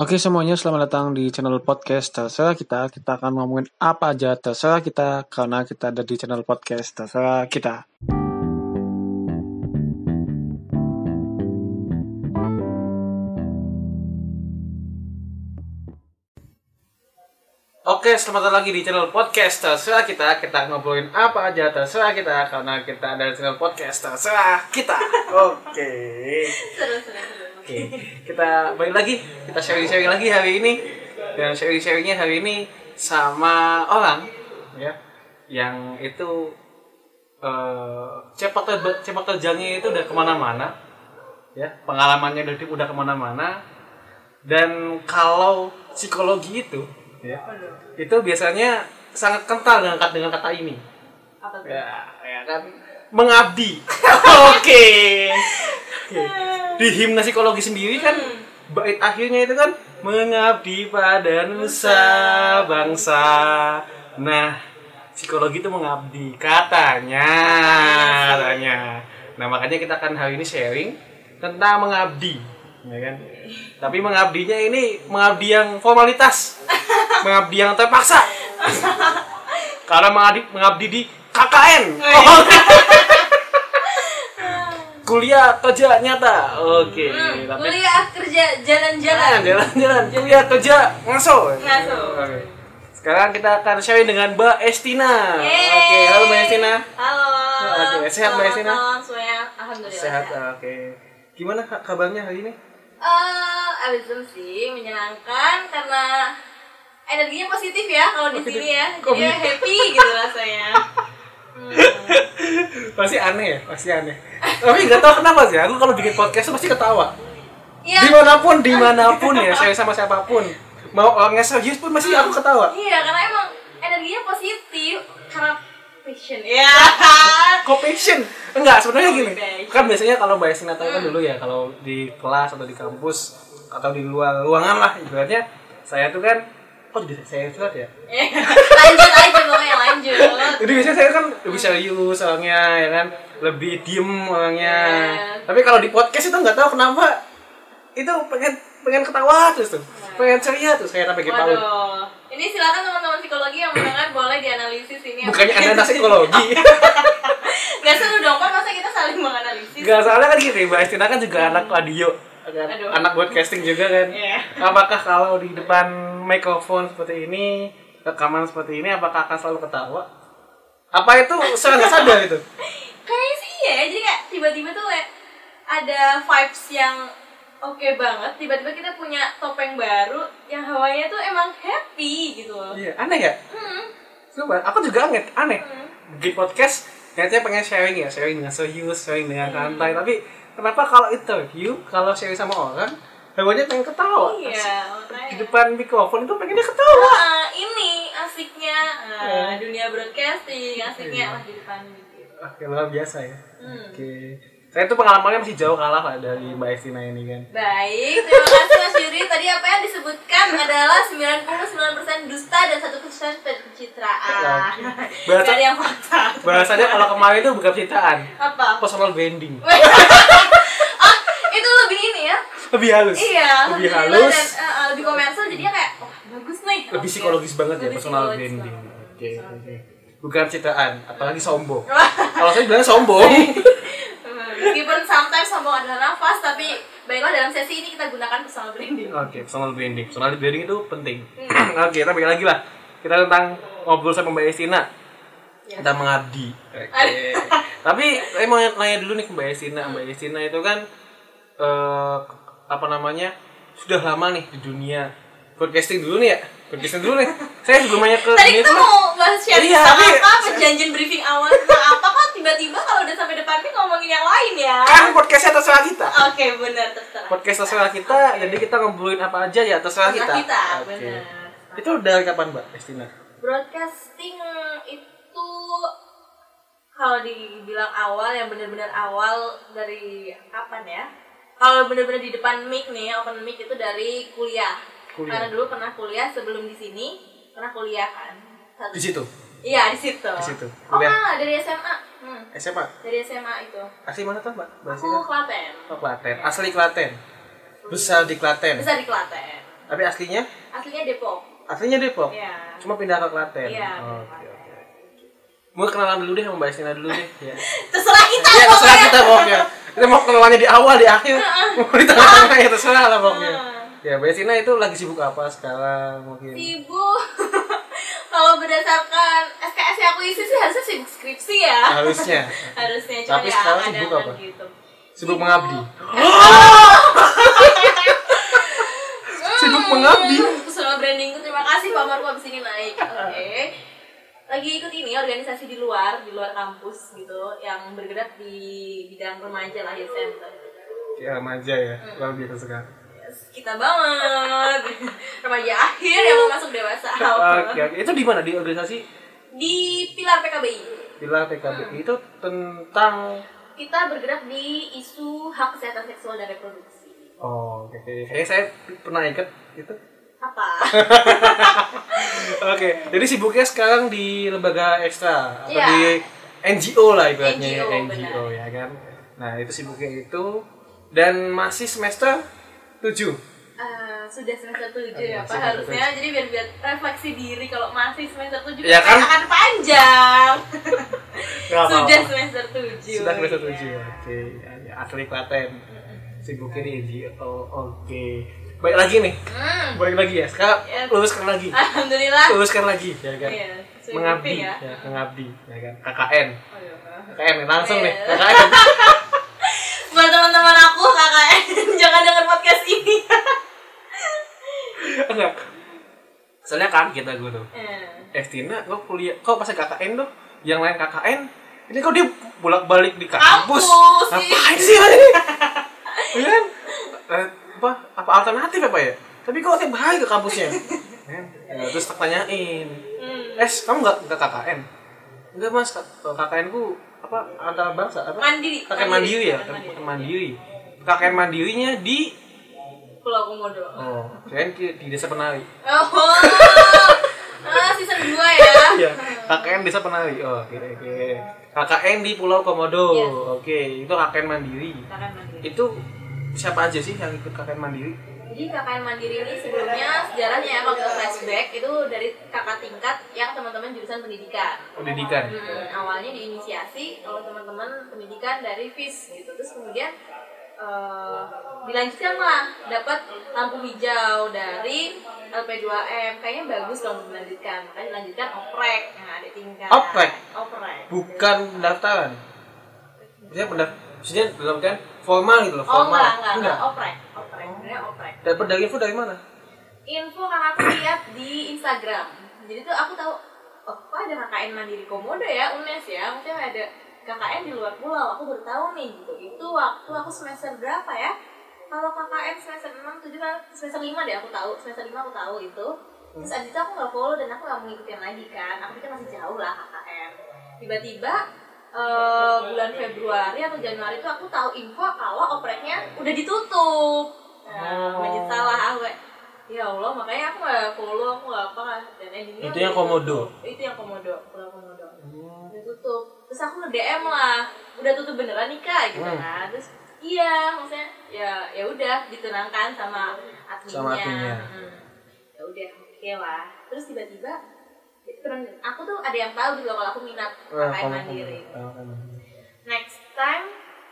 Oke semuanya, selamat datang di channel podcast terserah kita. Kita akan ngomongin apa aja terserah kita karena kita ada di channel podcast terserah kita. Oke, selamat datang lagi di channel podcast terserah kita. Kita ngobrolin apa aja terserah kita karena kita ada di channel podcast terserah kita. Oke. seru seru seru Oke, kita balik lagi, kita sharing-sharing lagi hari ini. Dan sharing-sharingnya hari ini sama orang ya yang itu eh sepak ter sepak terjangnya itu udah ke mana-mana ya pengalamannya udah udah ke mana-mana. Dan kalau psikologi itu ya itu biasanya sangat kental dengan kata dengan kata ini. Apa tuh? Ya ya kan mengabdi. Oke. Oke. di himna psikologi sendiri kan bait akhirnya itu kan mengabdi pada nusa bangsa. Nah psikologi itu mengabdi katanya katanya. Nah makanya kita akan hari ini sharing tentang mengabdi ya kan? Tapi mengabdinya ini mengabdi yang formalitas mengabdi yang terpaksa. Karena mengabdi, mengabdi di KKN Oh. Kuliah kerja nyata. Oke Hmm, tapi kuliah kerja jalan-jalan. Jalan jalan kuliah kerja ngaso. Ngaso. Oke. sekarang kita akan sharing dengan Mbak Estina. Oke halo Mbak Estina. Halo. Oke, sehat, Mbak Estina? alhamdulillah sehat oke. Gimana Kak, kabarnya hari ini? Eh abisem sih menyenangkan karena energinya positif ya kalau di sini ya. Jadi ya happy gitu rasanya. Hmm. pasti aneh ya pasti aneh tapi nggak tahu kenapa sih aku kalau bikin podcast tuh pasti ketawa. Iya, di mana pun di mana pun ya saya sama siapa pun. Mau orangnya serius pun masih aku ketawa. Iya karena emang energinya positif karena passion. Ya kok passion? Enggak sebenarnya gini. Passion. kan biasanya kalau mbak Estina tahu kan dulu ya kalau di kelas atau di kampus atau di luar ruangan lah ibaratnya saya tuh kan kok jadi saya surat ya? Lanjut aja pokoknya lanjut. Jadi biasanya saya kan lebih serius orangnya ya kan lebih diem orangnya Iya. tapi kalau di podcast itu nggak tahu kenapa itu pengen pengen ketawa terus tuh pengen ceria tuh saya sampai paut Waduh. Ini silakan teman-teman psikologi yang mendengar boleh dianalisis ini. bukannya anda anak psikologi Gak seru dong, kan masa kita saling menganalisis. Gak salah kan gini, Mbak Estina kan juga anak radio kan? Aduh. anak broadcasting juga kan Iya. apakah kalau di depan mikrofon seperti ini rekaman seperti ini apakah akan selalu ketawa apa itu secara nggak sadar itu Sih ya, jadi kayak tiba-tiba tuh kayak ada vibes yang oke banget. Tiba-tiba kita punya topeng baru yang hawanya tuh emang happy gitu loh. iya aneh ya Hmm. coba aku juga aneh aneh Hmm. di podcast ternyata pengen sharing ya sharing dengan serius sharing dengan santai tapi kenapa kalau interview kalau sharing sama orang hawanya pengen ketawa Iya, di depan mikrofon itu pengennya ketawa Wah, ini asiknya ah, dunia broadcasting, asiknya lah di depan gitu. Oke, luar biasa ya. Hmm. Oke. Saya tuh pengalamannya masih jauh kalah lah dari Mbak Estina ini kan. Baik, terima kasih Mas Yuri. Tadi apa yang disebutkan adalah 99% dusta dan 1% pencitraan. Bahasa- yang fakta. Bahasanya kalau kemarin itu bukan citraan, Apa? personal branding. ah, itu lebih ini ya? Lebih halus. Iya, lebih halus, dan eh, eh, lebih komersial jadinya kayak wah bagus nih. lebih psikologis banget ya Lebih personal psikologis branding. Oke, oke. Bukan citraan, apalagi sombong. Kalau saya bilang sombong. Meskipun sometimes sombong adalah nafas, tapi baiklah dalam sesi ini kita gunakan personal branding. Oke, personal branding. Personal branding itu penting. Hmm. Oke, tapi lagi lah. Kita tentang ngobrol sama Mbak Estina. Ya. Kita mengabdi. Oke. Tapi saya mau nanya dulu nih ke Mbak Estina. Mbak Estina itu kan eh apa namanya? Sudah lama nih di dunia broadcasting dulu nih ya. Broadcasting dulu nih. Saya sebelum nanya ke Tadi kita mau bahas share Iya, sama tapi- apa perjanjian briefing awal tentang apa kok tiba-tiba kalau udah sampai depan nih ngomongin yang lain ya. kan podcastnya terserah kita. Oke, benar terserah. Podcast terserah kita, jadi kita ngobrolin apa aja ya terserah kita. Kita, Oke. benar. Itu dari kapan Mbak Estina? Broadcasting itu kalau dibilang awal yang benar-benar awal dari kapan ya? Kalau benar-benar di depan mic nih, open mic itu dari kuliah. Kuliah. Karena dulu pernah kuliah sebelum di sini, pernah kuliah kan. Satu- Di situ. Iya, di situ. Di situ. Oh, Kuliah. enggak, dari SMA. Hmm, SMA. dari SMA itu. Asli mana tuh Mbak? Aku? Klaten. Oh, Klaten. Asli Klaten. Besar di Klaten. Besar di Klaten. Tapi aslinya Aslinya Depok. aslinya Depok. Iya. Cuma pindah ke Klaten. Iya. Oke. Mau kenalan dulu deh sama Mbak Estina dulu deh. Ya. Terserah kita Ya terserah kita pokoknya. Kita mau kenalannya di awal, di akhir, mau di tengah-tengah ya terserah lah pokoknya. Ya Mbak itu lagi sibuk apa sekarang mungkin? Sibuk. Kalau berdasarkan SKS yang aku isi sih harusnya sibuk skripsi ya. Harusnya. harusnya cuma Tapi ya sekarang ada sibuk apa? gitu. Sibuk mengabdi. Sibuk mengabdi. Hmm, Personal brandingku terima kasih Pak Marco abis ini naik. Oke. Lagi ikut ini organisasi di luar, di luar kampus gitu, yang bergerak di bidang remaja lah ya center. Ya remaja ya, luar biasa sekali. Kita banget. remaja akhir yang mau masuk dewasa. Oke, oke. Itu di mana di organisasi Di Pilar PKBI. Pilar PKB itu tentang Kita bergerak di isu hak kesehatan seksual dan reproduksi. Oh, oke. oke. Kayaknya saya pernah ikut itu. Apa? Oke, jadi sibuknya sekarang di lembaga ekstra atau Iya. di NGO lah ibaratnya NGO, NGO ya kan. Nah, itu sibuknya itu dan masih semester 7. Eh, sudah semester 7 ya Pak harusnya jadi biar biar refleksi diri kalau masih semester 7 Ya kan? akan panjang sudah semester 7 Sudah semester 7. ya. Oke, ya, ya, asli Klaten. Sibuknya di NGO. Oke. Baik lagi nih. Hmm, Balik lagi ya. Sekarang Yes. luluskan lagi. Alhamdulillah Luluskan lagi ya kan. Iya, sesuai Mengabdi ya. ya. mengabdi ya kan. KKN. Oh, iya. KKN nih, langsung nih. Iya. KKN. Teman-teman aku KKN jangan denger podcast ini Enggak. Soalnya kaget aku tuh. Eh, Eh Tina, kok kuliah, kok pas KKN tuh, yang lain KKN, ini kok dia bolak-balik di kampus. Kampus, iya. Ngapain sih ini? Iya kan? Eh, apa, apa alternatif apa ya? Tapi kok tiap hari ke kampusnya? Kan? Ya, terus tak tanyain, hmm. Es, kamu nggak nggak KKN? Enggak mas, KKN ku apa antar bangsa apa? Mandiri. KKN mandiri, ya, KKN mandiri. KKN mandirinya di Pulau Komodo oh, kirain di, di desa penari. oh ah, season 2 ya Iya, KKN Desa Penari. Oh, oke oke. KKN di Pulau Komodo. Yes. Oke, itu KKN Mandiri. KKN Mandiri Itu siapa aja sih yang ikut KKN Mandiri? Jadi KKN Mandiri ini sebelumnya sejarahnya ya kalau kita flashback itu dari kakak tingkat yang teman-teman jurusan pendidikan. Pendidikan. Hmm, awalnya diinisiasi oleh teman-teman pendidikan dari FIS gitu. Terus kemudian eh, dilanjutkan lah dapat lampu hijau dari LP2M. Kayaknya bagus kalau untuk dilanjutkan. Makanya dilanjutkan oprek yang ada tingkat. Oprek? Oprek. Bukan pendaftaran. Maksudnya pendaft maksudnya dalam kan formal gitu loh, Oh formal. enggak, enggak, enggak, oprek. Dapat dari info dari mana? info karena aku lihat di Instagram. Jadi tuh aku tahu oh kok ada KKN Mandiri Komodo ya UNES ya? Maksudnya ada KKN di luar pulau. Aku baru tahu nih gitu. Itu waktu aku semester berapa ya? Kalau KKN semester 6, 7 kan? Semester 5 deh aku tahu. Semester 5 aku tahu itu. Terus abis itu aku nggak follow dan aku nggak mengikutin lagi kan? Aku pikir masih jauh lah KKN tiba-tiba eh, bulan Februari atau Januari itu aku tahu info kalau opreknya udah ditutup nah, Oh. lanjut salah aku ya Allah makanya aku nggak follow aku nggak apa kan dan endingnya Itu yang Komodo? itu yang komodo pulau komodo udah tutup terus aku nge DM lah udah tutup beneran nih kak gitu Hmm. kan terus iya maksudnya ya ya udah ditenangkan sama adminnya, Sama adminnya. Hmm. ya udah oke lah terus tiba-tiba temen aku tuh ada yang tahu gitu loh kalau aku minat Wah, KKN mandiri kamu. next time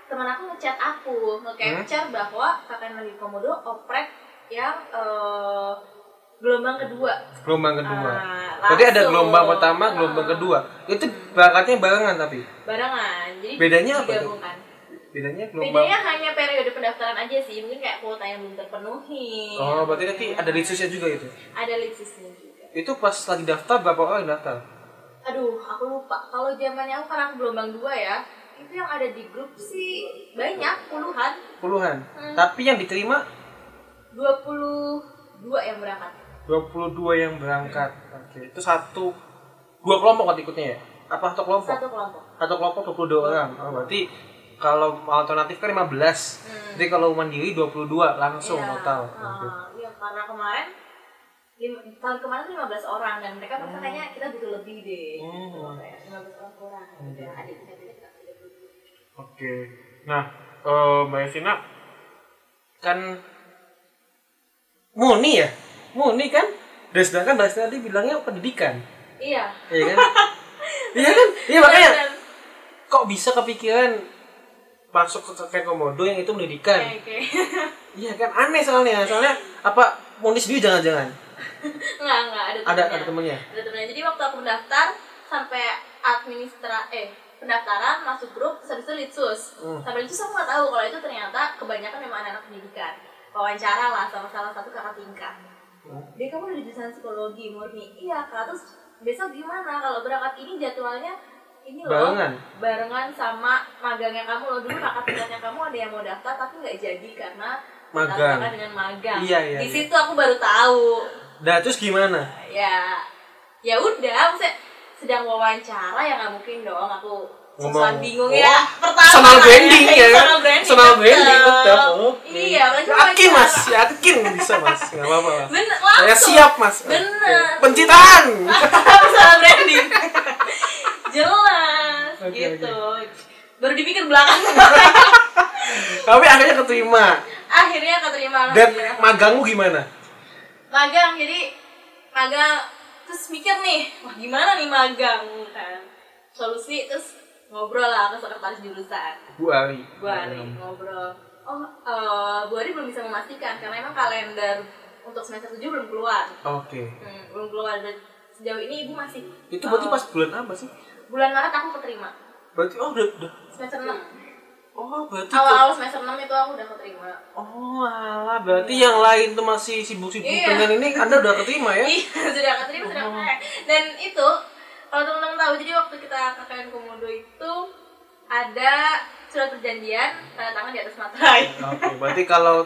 teman aku ngechat aku nge-capture bahwa KKN Mandiri Komodo oprek yang eh, gelombang kedua Gelombang kedua. Ah, Berarti ada gelombang pertama, gelombang Ah. kedua. Itu berangkatnya barengan tapi. barengan jadi Bedanya apa tuh? Bedanya gelombang. bedanya hanya periode pendaftaran aja sih mungkin kayak kuota yang belum terpenuhi Oh, berarti nanti ada listusnya juga itu. ada listisnya juga Itu pas lagi daftar berapa orang yang daftar? aduh aku lupa kalau zamannya aku karena aku gelombang dua ya itu yang ada di grup sih banyak puluhan Puluhan. Hmm. Tapi yang diterima 22 yang berangkat 22 yang berangkat. Oke, itu satu dua kelompok kan ikutnya ya? Apa satu kelompok? satu kelompok Satu kelompok 22 orang. Oh, berarti kalau alternatif kan 15. Hmm. Jadi kalau mandiri 22 langsung Iya, total. ah, Oke. iya karena kemarin tahun kemarin tuh 15 orang dan mereka merasa kayaknya kita butuh lebih deh Hmm. Kayak 15 orang kurang udah ada Oke. Nah, eh Mbak Evina kan murni ya? murni kan? Dan sedangkan bahasa tadi bilangnya pendidikan. Iya. Iya kan? Iya kan? Iya makanya kok bisa kepikiran masuk ke kakek komodo yang itu pendidikan? Oke oke. Iya kan? Aneh soalnya. Soalnya apa murni sendiri jangan-jangan? Enggak enggak ada ada temennya. ada temennya? Ada temennya. Jadi waktu aku mendaftar sampai administra eh pendaftaran masuk grup habis itu litsus Hmm. sampai litsus aku nggak tahu kalau itu ternyata kebanyakan memang anak-anak pendidikan wawancara lah sama salah satu kakak tingkat Hmm. dia kamu dari jurusan psikologi murni iya kak terus besok gimana kalau berangkat ini jadwalnya ini loh Barengan? barengan sama magangnya kamu loh dulu kakak tingkatnya kamu ada yang mau daftar tapi nggak jadi karena Magang. dengan magang Iya, iya, di iya. situ aku baru tahu Nah, terus gimana? ya ya udah maksudnya sedang wawancara ya nggak mungkin dong aku Ngomong, bingung "Wah, ya pertama personal kali. branding ya kan? personal branding Personal branding, betul. Oke. iya apalagi Yakin mas, yakin bisa mas, nggak apa-apa Saya siap mas. Bener. Pencitraan. personal branding jelas gitu baru dipikir belakang Tapi akhirnya keterima. akhirnya keterima Dan magangmu gimana? magang jadi magang terus mikir nih wah gimana nih magang kan solusi terus ngobrol lah ke sekretaris jurusan Bu Ari. Bu Ari ngobrol oh eh, Bu Ari belum bisa memastikan karena emang kalender untuk semester 7 belum keluar Oke. hmm, belum keluar dan sejauh ini ibu masih Itu berarti eh, pas bulan apa sih? bulan Maret aku keterima Berarti oh udah udah. semester 6 Oh berarti awal-awal semester 6 itu aku udah keterima Oh alah, berarti yang lain tuh masih sibuk-sibuk Iya. dengan ini Anda udah keterima ya? Iya, sudah keterima sudah Oh. KKN. Dan itu kalau teman-teman tahu, jadi waktu kita KKN Komodo itu ada surat perjanjian tanda tangan di atas materai. Oke, berarti kalau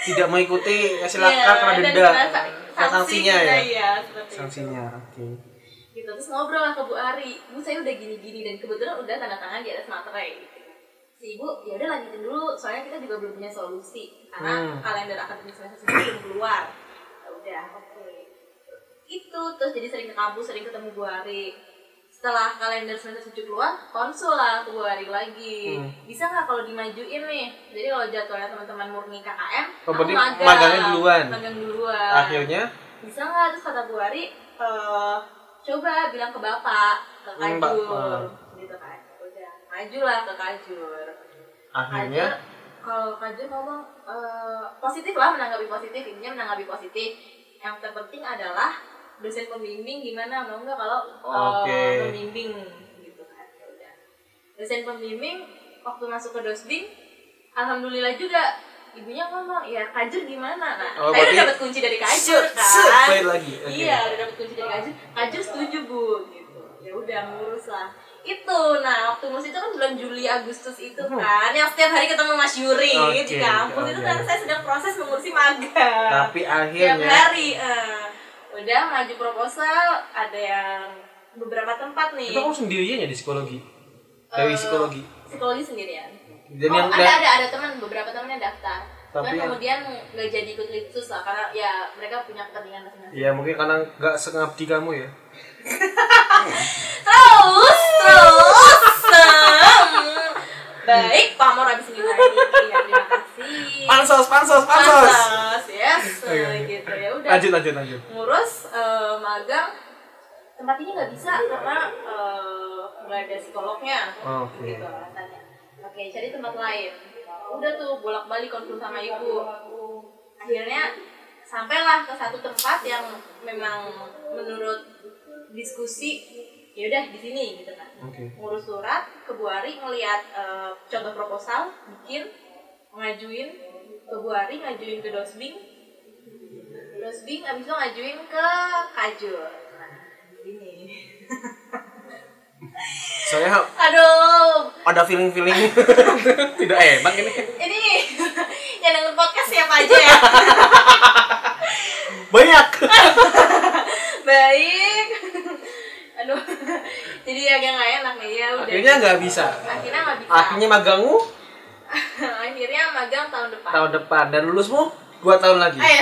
tidak mengikuti ya silakan Iya, kena denda. sanksinya ya. Iya, seperti Sanksinya, oke. itu. Gitu. Terus ngobrol lah ke Bu Ari, Bu saya udah gini-gini dan kebetulan udah tanda tangan di atas materai. Si Ibu, ya udah lanjutin dulu, soalnya kita juga belum punya solusi karena Hmm. kalender akademik semester sendiri belum keluar. Ya udah, oke. Itu terus jadi sering ke kampus, sering ketemu Bu Ari. Setelah kalender semester 7 keluar, konsul lah ke Bu Ari lagi. Hmm. Bisa nggak kalau dimajuin nih? Jadi kalau jadwalnya teman-teman murni KKM, Oh, aku magang. magangnya duluan. Magang duluan Akhirnya bisa nggak terus kata Bu Ari eh, coba bilang ke bapak ke Hmm, kajur Pak. gitu kan maju lah ke kajur. Akhirnya? Kajur, kalau kajur ngomong eh, positif lah menanggapi positif. Intinya menanggapi positif. Yang terpenting adalah dosen pembimbing gimana mau nggak kalau eh, Oke. pembimbing gitu kan. Ya udah. Dosen pembimbing waktu masuk ke dosbing alhamdulillah juga ibunya ngomong ya kajur gimana? Nah Oh, saya udah dapat kunci dari kajur kan. lagi. Oke. iya udah dapat kunci dari kajur. Kajur setuju bu gitu. Ya udah ngurus lah itu. Nah waktu ngurus itu kan bulan Juli Agustus itu Hmm. kan yang setiap hari ketemu Mas Yuri Oke, di kampus. Itu oke. kan saya sedang proses mengurusi magang. Tapi akhirnya? hari eh. udah maju proposal ada yang beberapa tempat nih. Itu kamu sendirian ya di psikologi? Dari Eh, psikologi? psikologi sendirian. Dan oh, yang ada ada ada teman beberapa temannya daftar. Tapi Cuman kemudian nggak jadi ikut litsus lah karena ya mereka punya kepentingan masing-masing. Ya mungkin karena nggak sengabdi kamu ya terus terus baik pamor habis ini lagi. Ya terima kasih. Pansos pansos pansos. Pansos, yes oke. gitu. Ya udah. Lanjut lanjut lanjut. Ngurus eh, magang. Tempat ini nggak bisa karena nggak ada psikolognya. Oke. gitu alasannya. Oke cari tempat lain. Udah tuh bolak balik konsul sama ibu. Akhirnya sampailah ke satu tempat yang memang menurut diskusi ya udah di sini gitu kan. Oke. Ngurus surat ke Bu Ari ngelihat eh, contoh proposal bikin ngajuin ke Bu Ari ngajuin ke Dosbing Dosbing abis itu ngajuin ke Kajur. Nah ini saya aduh. ada feeling feeling tidak enak ini. Ini yang denger podcast siapa aja ya? Banyak baik aduh jadi agak nggak enak nih ya udah akhirnya nggak bisa akhirnya nggak bisa akhirnya magangmu akhirnya magang tahun depan tahun depan dan lulusmu dua tahun lagi Eh,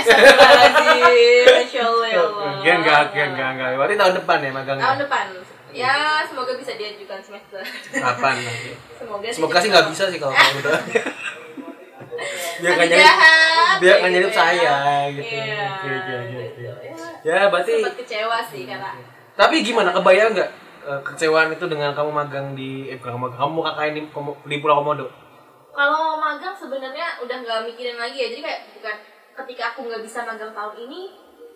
Masya Allah, ya Allah. Enggak, enggak, enggak, enggak, enggak. Berarti tahun depan ya magangnya? Tahun depan. Ya, semoga bisa diajukan semester. Kapan nanti? Semoga Semoga sih nggak bisa sih kalau kamu udah. Biar nggak nyari kayak nggak nyari gitu ya. saya gitu. Iya, Oke, oke, oke, gitu. Ya, berarti Sempat kecewa sih karena tapi gimana kebayang nggak eh, kecewaan itu dengan kamu magang di eh bukan kamu magang, kamu KKN di, di Pulau Komodo? kalau magang sebenarnya udah nggak mikirin lagi ya jadi kayak bukan ketika aku nggak bisa magang tahun ini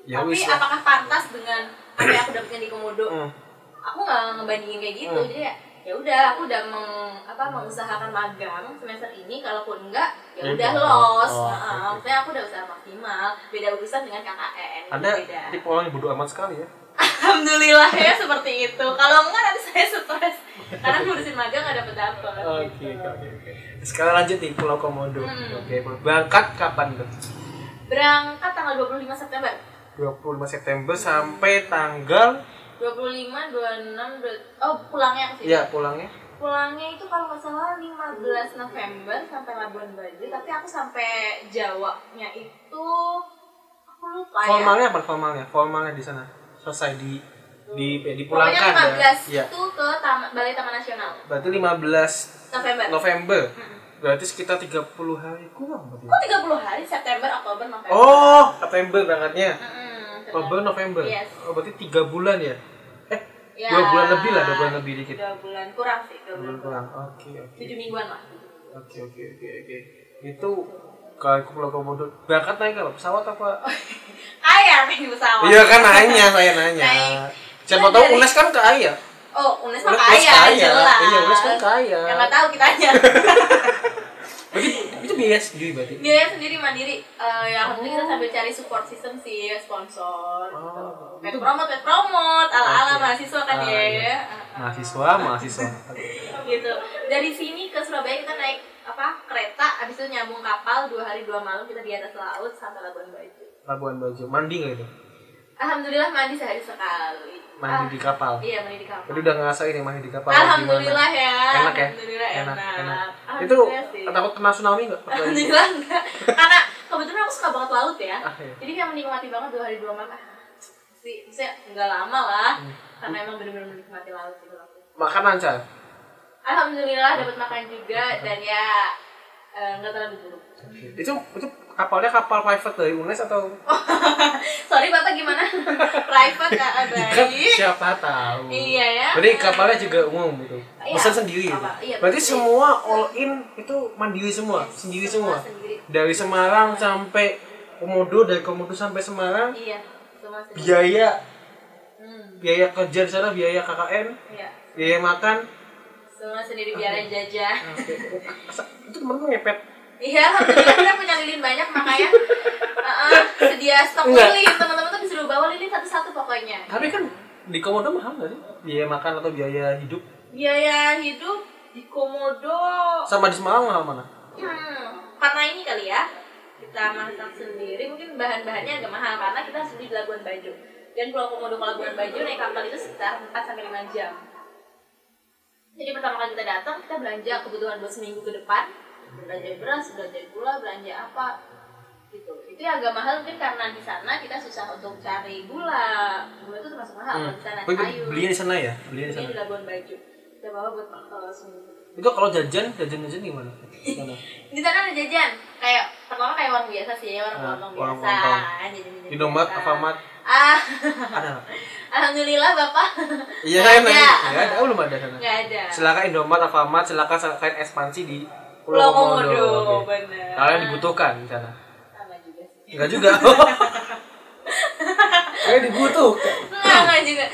Ya tapi apakah pantas dengan apa yang aku dapetnya di komodo Hmm. aku nggak ngebandingin kayak gitu Hmm. jadi ya ya udah aku udah meng, apa mengusahakan magang semester ini kalaupun enggak ya Ya udah udah. los Oh, Nah, maksudnya aku udah usaha maksimal beda urusan dengan KKN Anda beda tipe orang yang bodoh amat sekali ya. alhamdulillah ya seperti itu kalau enggak nanti saya stres karena ngurusin magang nggak dapet dapet Oke, gitu. oke, oke. Sekarang lanjut di Pulau Komodo. Hmm. Oke, berangkat kapan tuh? berangkat tanggal 25 September 25 September sampai tanggal 25, 26, 2, oh pulangnya ke sini. ya pulangnya Pulangnya itu kalau nggak salah 15 November sampai Labuan Bajo, tapi aku sampai Jawanya itu aku lupa ya. formalnya apa formalnya formalnya di sana selesai di di Pokoknya dipulangkan 15 ya. itu ke Taman Balai Taman Nasional Berarti 15 November. November. Mm-mm. Berarti sekitar 30 hari kurang berarti. Kok 30 hari? September, Oktober, November. Oh, September berangkatnya. Mm-mm, Oktober, November. Yes. Oh, berarti 3 bulan ya? Ya, dua bulan lebih lah, dua bulan lebih dikit. Dua bulan kurang sih, dua bulan kurang. Oke, oke. Tujuh mingguan lah. Oke, oke, oke, oke. Itu kalau ke Pulau Komodo berangkat naik apa? Pesawat apa? Kaya nih pesawat. Iya kan nanya, saya nanya. Naik. Siapa tahu dari- UNES kan kaya. Oh, UNES mah UNES kaya, kaya. jelas. Iya, UNES kan kaya. Yang nggak tahu kitanya. Berarti itu biaya sendiri berarti. Biaya sendiri mandiri. Eh ya alhamdulillah kita sambil cari support system sih, sponsor. Oh, Pet itu- promote, pet promote, ala-ala Oke. mahasiswa kan Ah, ya. iya. Heeh. Mahasiswa, mahasiswa. gitu. Dari sini ke Surabaya kita naik apa kereta, habis itu nyambung kapal dua hari dua malam kita di atas laut sampai Labuan Bajo. Labuan Bajo. Mandi nggak itu? Alhamdulillah mandi sehari sekali. Mandi Ah, di kapal. Iya mandi di kapal. Jadi udah ngerasain ya mandi di kapal. Alhamdulillah ya. Enak ya? Alhamdulillah enak. Itu Alhamdulillah sih. takut kena tsunami nggak? Alhamdulillah enggak. Karena kebetulan aku suka banget laut ya. Ah, iya. Jadi kayak menikmati banget dua hari dua malam. Sih, maksudnya enggak lama lah. Hmm. Karena emang bener-bener menikmati laut gitu. Makan lancar. Alhamdulillah dapat makan juga dan ya eh, nggak terlalu buruk. Itu itu kapalnya kapal private dari UNES atau Sorry bapak gimana? Private kak kan baik. siapa tahu. Iya ya. Berarti kapalnya juga umum gitu. Iya, Pesan sendiri gitu. iya, Berarti semua all in itu mandiri semua, sendiri semua. sendiri. Dari Semarang sampai Komodo, dari Komodo sampai Semarang, Iya, semua sendiri. biaya Hmm, biaya kerja di sana, biaya KKN, iya. biaya makan. Semua sendiri biar jajan. Oke. itu temen ngepet. Iya, alhamdulillah kita punya lilin banyak makanya uh, sedia stok Enggak. lilin. Teman-teman tuh disuruh bawa lilin satu-satu pokoknya. Tapi kan di Komodo mahal nggak sih? Biaya makan atau biaya hidup? Biaya hidup di Komodo Sama di Semarang mahal mana? hmm, karena ini kali ya kita masak sendiri mungkin bahan-bahannya agak mahal karena kita harus beli di Labuan Bajo dan Pulau Komodo ke Labuan Bajo naik kapal itu sekitar 4 sampai 5 jam jadi pertama kali kita datang kita belanja kebutuhan buat seminggu ke depan belanja beras belanja gula belanja apa gitu itu yang agak mahal mungkin karena di sana kita susah untuk cari gula gula itu termasuk mahal kalau di sana Hmm. Tapi sayur belinya di sana ya? Belinya di sana. di Labuan Bajo kita bawa buat uh, seminggu Itu kalau jajan, jajan jajan gimana? Sana. di sana ada jajan kayak pertama kayak warung biasa sih warung Ah, warung warung biasa lontong. jajan-jajan Indomaret, biasa. Alfamart, ah ada alhamdulillah bapak Iya ada. Ya oh, belum ada sana. nggak ada Silakan Indomaret, Alfamart, silakan silakan ekspansi di Pulau Komodo Oke. bener Kalian dibutuhkan di sana. sama juga sih Enggak juga. Kalian dibutuhkan. Enggak, enggak juga.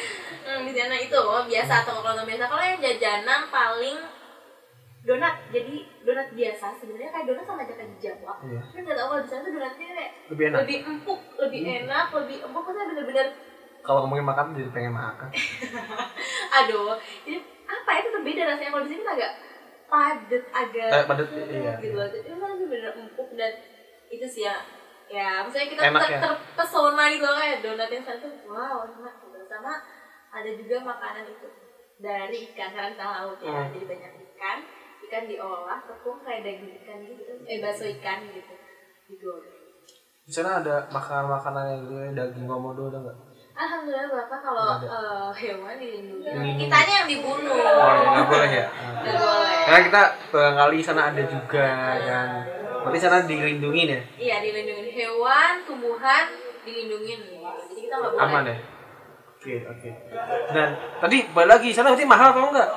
Hmm, di sana itu biasa atau kalau biasa. Kalau yang jajanan paling donat. Jadi donat biasa sebenarnya kayak donat sama aja kayak di Jawa. Iya. Tapi nggak tahu kalau di sana tuh donatnya kayak Lebih enak. Hmm. lebih empuk, lebih enak, lebih empuk. Maksudnya bener-bener Kalau ngomongin makan jadi pengen makan. aduh. Jadi apa ya, itu berbeda rasanya kalau di sini agak padat, agak Eh, padat, hmm, iya. gitu. Jadi itu bener empuk dan itu sih ya ya misalnya kita Enak ter- ya? terpesona gitu loh kayak donat yang sana tuh wow enak gitu sama ada juga makanan itu dari ikan karena kita laut ya Hmm. jadi banyak ikan ikan diolah tepung kayak daging ikan gitu eh bakso ikan gitu digoreng Di sana ada makanan-makanan yang gitu, daging komodo ada nggak? Alhamdulillah bapak kalau eh, hewan dilindungi Dilindungi. kitanya yang dibunuh Oh, nggak boleh ya. nggak boleh Karena kita barangkali sana ada juga kan Berarti sana dilindungi ya? Iya dilindungi hewan, tumbuhan dilindungin. Jadi kita nggak boleh. Aman ya? Oke, oke. Dan tadi balik lagi sana berarti mahal atau enggak?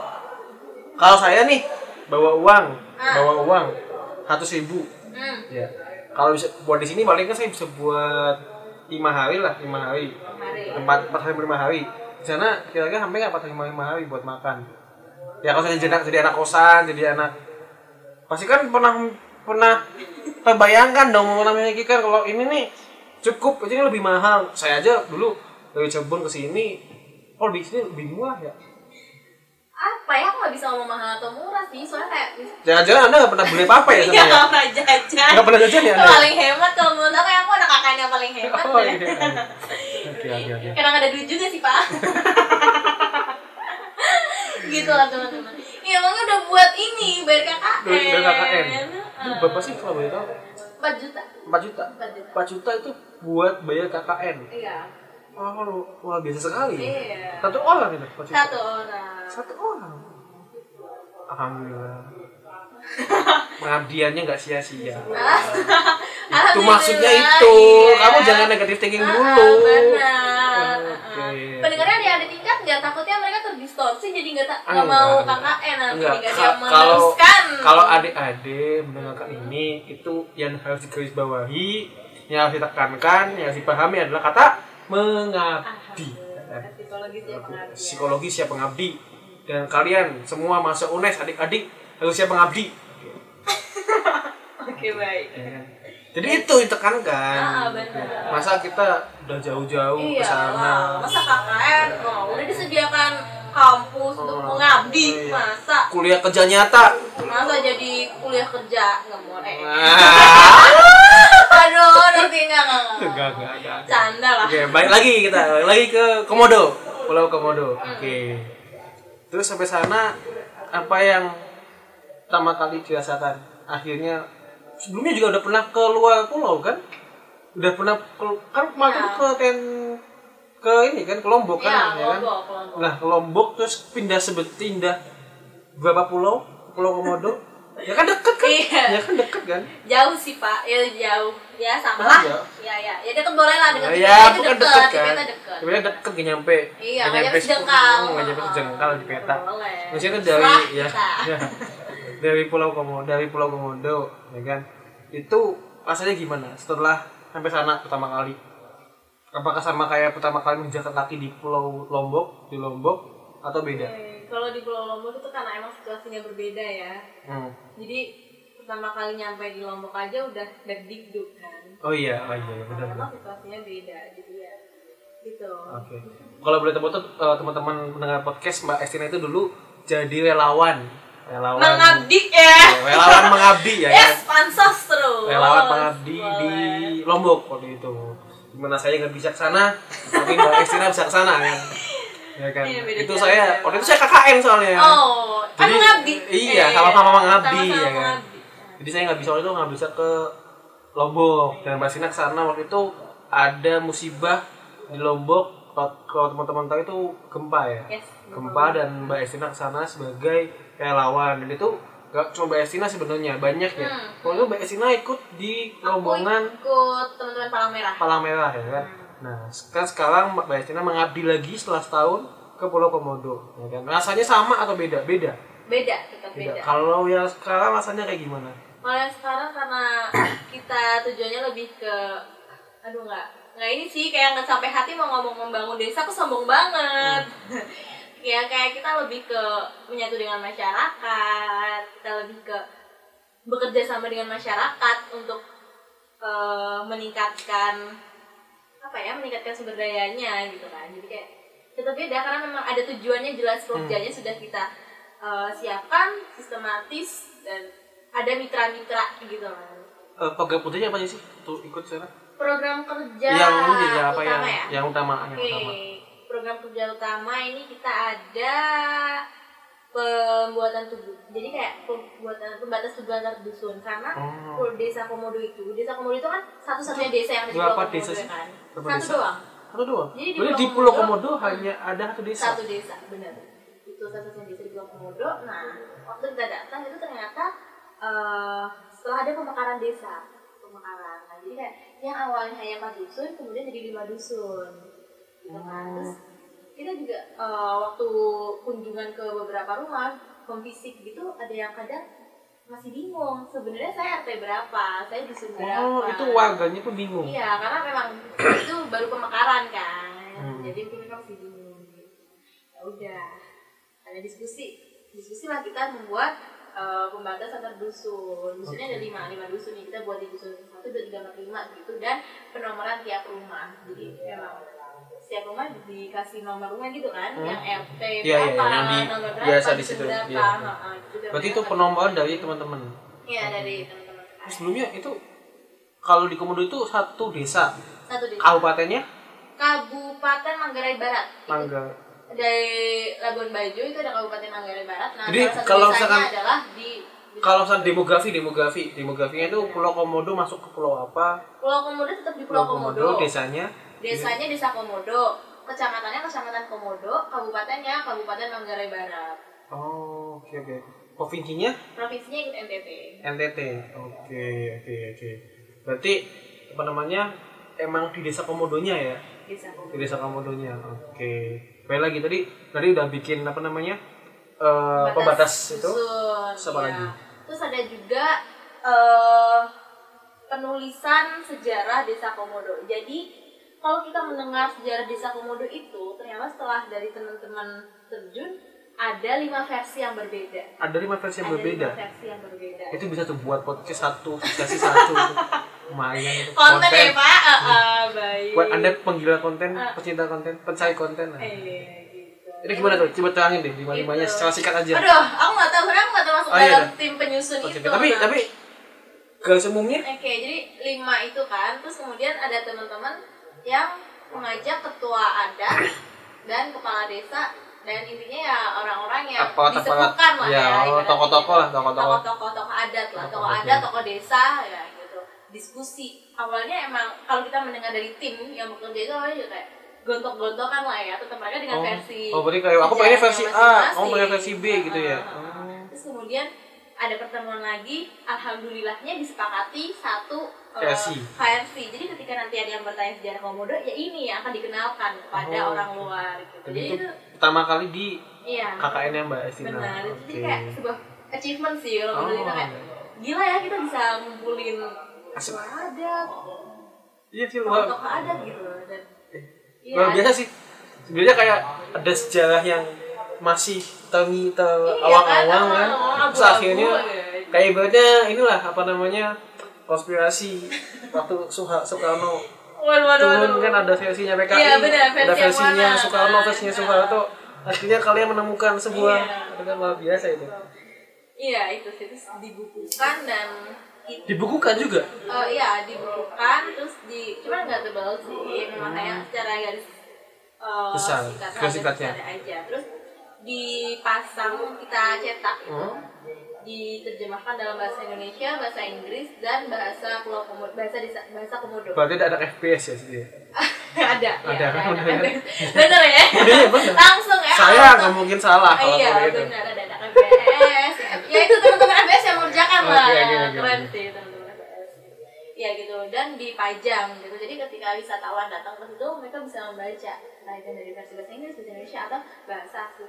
Kalau saya nih bawa uang, Ah. bawa uang satu ribu, Hmm. ya. Kalau bisa buat di sini paling kan saya bisa buat lima hari lah, lima hari. Empat empat hari lima hari. Di sana kira-kira nggak empat hari lima hari buat makan? Ya kalau saya jadi anak, jadi anak kosan, jadi anak pasti kan pernah pernah terbayangkan dong pernah memikirkan kalau ini nih cukup ini lebih mahal saya aja dulu dari Cirebon ke sini oh di sini lebih murah ya Apa ya? Aku nggak bisa ngomong mahal atau murah sih. Soalnya kayak jangan-jangan anda nggak pernah beli apa apa ya Iya ya nggak pernah jajan. nggak pernah jajan ya anda paling hemat kalau menurut aku ya aku anak kakaknya yang paling hemat. oh deh. iya oke oke oke Kadang ada duit juga sih pak. gitu lah teman-teman. Iya emangnya udah buat ini bayar KKN. KKN itu Heeh. berapa sih kalau boleh tahu 4 juta. 4 juta 4 juta. 4 juta itu buat bayar KKN Iya. Wah lu wah biasa sekali ya. Iya. satu orang itu 4 juta Satu orang. satu orang alhamdulillah pengabdiannya nggak sia-sia itu maksudnya itu Iya. kamu jangan negatif thinking Ah, dulu benar. Oke. Ah. Pendengarnya ada ada tingkat nggak takutnya mereka terdistorsi jadi nggak ta- Ah, nggak mau enggak, KKN nanti nggak dia kalau meneruskan. kalau adik-adik mendengarkan ini itu yang harus digarisbawahi yang harus ditekankan yang harus dipahami adalah kata mengabdi. Psikologis psikologi siap pengabdi dan kalian semua masuk UNES adik-adik harus siap pengabdi Oke baik. ya kan? jadi itu ditekankan Ah, benar. masa kita udah jauh-jauh ke Iya sana? lah, masa KKN oh, udah disediakan kampus untuk Oh, mengabdi, iya. masa kuliah kerja nyata masa jadi kuliah kerja nggak mau eh. Ah. Aduh, nanti enggak enggak Canda lah. Oke, balik lagi kita, balik lagi ke Komodo, Pulau Komodo. Hmm. Oke. Terus sampai sana apa yang pertama kali dirasakan? Akhirnya sebelumnya juga udah pernah ke luar pulau kan? Udah pernah ke, kan kemarin Ya. ke ten ke ini kan ke Lombok kan, Iya, ya kan? Lombok, Lombok. Nah, ke Lombok terus pindah sebet pindah berapa pulau? Pulau Komodo. Ya kan deket kan? Iya. Ya kan deket kan? Jauh sih pak, ya jauh. Ya sama Ah, lah. iya. Ya ya, ya deket boleh lah deket. Ya, itu bukan deket, deket kan? deket. Sebenarnya deket gak nyampe. Iya, Gak nyampe 10, sejengkal. Nggak nyampe sejengkal di peta. Boleh. Maksudnya itu dari Serah ya, ya, dari Pulau Komodo, dari Pulau Komodo, ya kan? Itu rasanya gimana setelah sampai sana pertama kali? Apakah sama kayak pertama kali menjalan kaki di Pulau Lombok, di Lombok, atau beda? Oke, Kalau di Pulau Lombok itu karena emang situasinya berbeda ya. Hmm. Jadi pertama kali nyampe di Lombok aja udah deg-deg kan. Oh iya, oh iya, iya, benar Karena situasinya beda, jadi ya gitu. Oke. Kalau boleh tahu eh, teman-teman mendengar podcast Mbak Estina itu dulu jadi relawan. Relawan. Mengabdi ya. Relawan mengabdi ya kan? Yes, pansos terus. relawan pengabdi di. Lombok waktu itu gimana saya nggak bisa ke sana tapi mbak Estina bisa ke sana kan ya kan Iya, beda itu saya waktu itu saya KKN soalnya Oh, kan Jadi, mengabdi. iya, Eh, sama-sama mengabdi, sama-sama ya kan? mengabdi. jadi saya nggak bisa waktu itu nggak bisa ke Lombok dan mbak Estina ke sana waktu itu ada musibah di Lombok kalau teman-teman tahu itu gempa ya Yes. gempa dan mbak Estina ke sana sebagai relawan dan itu gak cuma mbak Estina sebenarnya banyak ya Hmm. waktu itu mbak Estina ikut di rombongan ikut teman-teman Palang Merah. Palang Merah ya kan. Nah, kan sekarang Mbak Estina mengabdi lagi setelah setahun ke Pulau Komodo, ya kan. Rasanya sama atau beda? Beda. Beda, tetap Beda. beda. Kalau yang sekarang rasanya kayak gimana? Kalau yang sekarang karena kita tujuannya lebih ke aduh nggak nggak ini sih kayak nggak sampai hati mau ngomong membangun desa aku sombong banget ya kayak kita lebih ke menyatu dengan masyarakat kita lebih ke bekerja sama dengan masyarakat untuk eh, meningkatkan apa ya meningkatkan sumber dayanya gitu kan jadi kayak tetap beda karena memang ada tujuannya jelas kerjanya sudah kita eh, siapkan sistematis dan ada mitra-mitra gitu kan Eh, program kerjanya apa sih? Tuh ikut sana. program kerja yang ini ya apa utama yang ya yang utama yang utama. Program kerja utama ini kita ada pembuatan tubuh. Jadi kayak pembuatan pembatas tubuh antar dusun karena Oh. desa Komodo itu, desa Komodo itu kan satu-satunya desa yang ada di Pulau Komodo desa kan. Satu desa? doang, Satu doang. Jadi di Berarti di Pulau Pulau Komodo, Komodo hanya ada satu desa. satu desa, benar. Itu satu-satunya desa di Pulau Komodo. Nah, waktu kita datang itu ternyata eh, setelah ada pemekaran desa pemekaran nah jadi kayak yang awalnya hanya empat dusun kemudian jadi lima dusun kan terus kita juga eh, waktu kunjungan ke beberapa rumah visit gitu ada yang kadang masih bingung sebenarnya saya RT berapa saya dusun berapa Oh, itu warganya tuh bingung. Iya, karena memang itu baru pemekaran kan. Hmm. Jadi mungkin mereka masih bingung. Ya udah, ada diskusi. Diskusi lah kita membuat eh, pembatas antar dusun. Dusunnya ada lima, lima dusun nih. Kita buat di dusun satu, dua, tiga, empat, lima gitu. Dan penomoran tiap rumah. Jadi memang setiap rumah dikasih nomor rumah gitu kan, Hmm. yang RT Iya, iya, berapa, yang di- nomor berapa, biasa di situ, berapa. iya. Heeh, gitu dan Berarti itu penomboran dari teman-teman. Iya dari teman-teman. Sebelumnya itu kalau di Komodo itu satu desa, Satu desa. kabupatennya Kabupaten Manggarai Barat. Itu Mangga. dari Labuan Bajo itu ada Kabupaten Manggarai Barat. Nah, Jadi, kalau misalkan- adalah di, Kalau misalnya demografi, demografi, demografinya itu Pulau Komodo masuk ke pulau apa? Pulau Komodo tetap di Pulau Komodo. desanya. Desanya Desa Komodo, kecamatannya Kecamatan Komodo, kabupatennya Kabupaten Manggarai Barat. Oh, oke oke. Provinsinya Provinsinya ikut NTT. NTT. Oke, oke, oke. Berarti apa namanya? Emang di desa Komodonya ya? Desa Di Komodo. desa Komodonya. Oke. Baik lagi tadi tadi udah bikin apa namanya? eh pembatas itu. Sama ya. lagi? Terus ada juga eh, penulisan sejarah Desa Komodo. Jadi kalau kita mendengar sejarah Desa Komodo itu ternyata setelah dari teman-teman terjun ada lima versi yang berbeda. Ada lima versi yang ada berbeda. lima versi yang berbeda. Itu bisa tuh buat podcast satu, sesi satu. Lumayan itu. konten, ya pak, Ah, ah, baik. Buat anda penggila konten, Ah. pecinta konten, pencari konten. Nah. Eh, gitu. Ini gimana tuh? Coba terangin deh, lima limanya Gitu. secara singkat aja. Aduh, aku nggak tahu, sebenarnya aku nggak termasuk Oh, iya, dalam tim penyusun Oke, itu. tapi Nah. tapi garis umumnya Oke, jadi lima itu kan, terus kemudian ada teman-teman yang mengajak ketua adat dan kepala desa dan intinya ya orang-orang yang Aparat-aparat. disebutkan lah Ya, ya, ibaratnya tokoh-tokoh gitu. lah, tokoh-tokoh. tokoh-tokoh tokoh adat lah, Tokoh adat, ya. tokoh desa ya gitu. Diskusi awalnya emang kalau kita mendengar dari tim yang bekerja itu awalnya juga kayak gontok-gontokan lah ya, tetap mereka dengan Oh. versi. Oh, berarti kayak aku pengennya versi A, kamu pengen versi. B gitu ya. Oh. Terus kemudian ada pertemuan lagi, alhamdulillahnya disepakati satu eh, Versi. versi. Jadi ketika nanti ada yang bertanya sejarah Komodo, ya ini yang akan dikenalkan kepada Oh, orang luar gitu. Jadi Jadi itu itu pertama kali di iya. KKN yang Mbak Estina. Benar. Oke. jadi kayak sebuah achievement sih kalau Oh, kita kayak iya. gila ya kita bisa ngumpulin Asik. suara adat, Iya sih luar, tokoh-tokoh adat gitu dan iya, luar biasa sih. Sebenarnya kayak ada sejarah yang masih tengi Iya, awang-awang kan? kan. Awang-awang, Terus abu-abu, akhirnya ya. kayak ibaratnya inilah apa namanya konspirasi waktu Suha- Soekarno Waduh, waduh, turun waduh. kan ada versinya PKI, Iya, benar, versi ada versinya mana, Soekarno, kan? versinya Nah. Soeharto. Akhirnya kalian menemukan sebuah Iya. itu kan luar biasa itu. Iya itu terus dibukukan dan itu Dibukukan juga. Oh iya dibukukan terus di cuman nggak tebal sih memang kayak secara garis uh, Besar, singkat garis singkatnya. aja terus dipasang kita cetak itu Hmm. Diterjemahkan dalam bahasa Indonesia bahasa Inggris dan bahasa Pulau Komodo bahasa desa, bahasa Komodo. Berarti ada anak FPS ya sih. ada. Ada, ya, kan? ada, ada. bener ya? Iya, bener. langsung ya? Saya nggak mungkin salah kalau iya benar. Ada ada KBS ya, ya itu teman-teman KBS yang mengerjakan lah oke, oke, keren sih teman-teman KBS ya. Gitu. Dan dipajang gitu. Jadi ketika wisatawan datang ke situ mereka bisa membaca. Nah itu dari versi bahasa Inggris bahasa Indonesia atau bahasa asli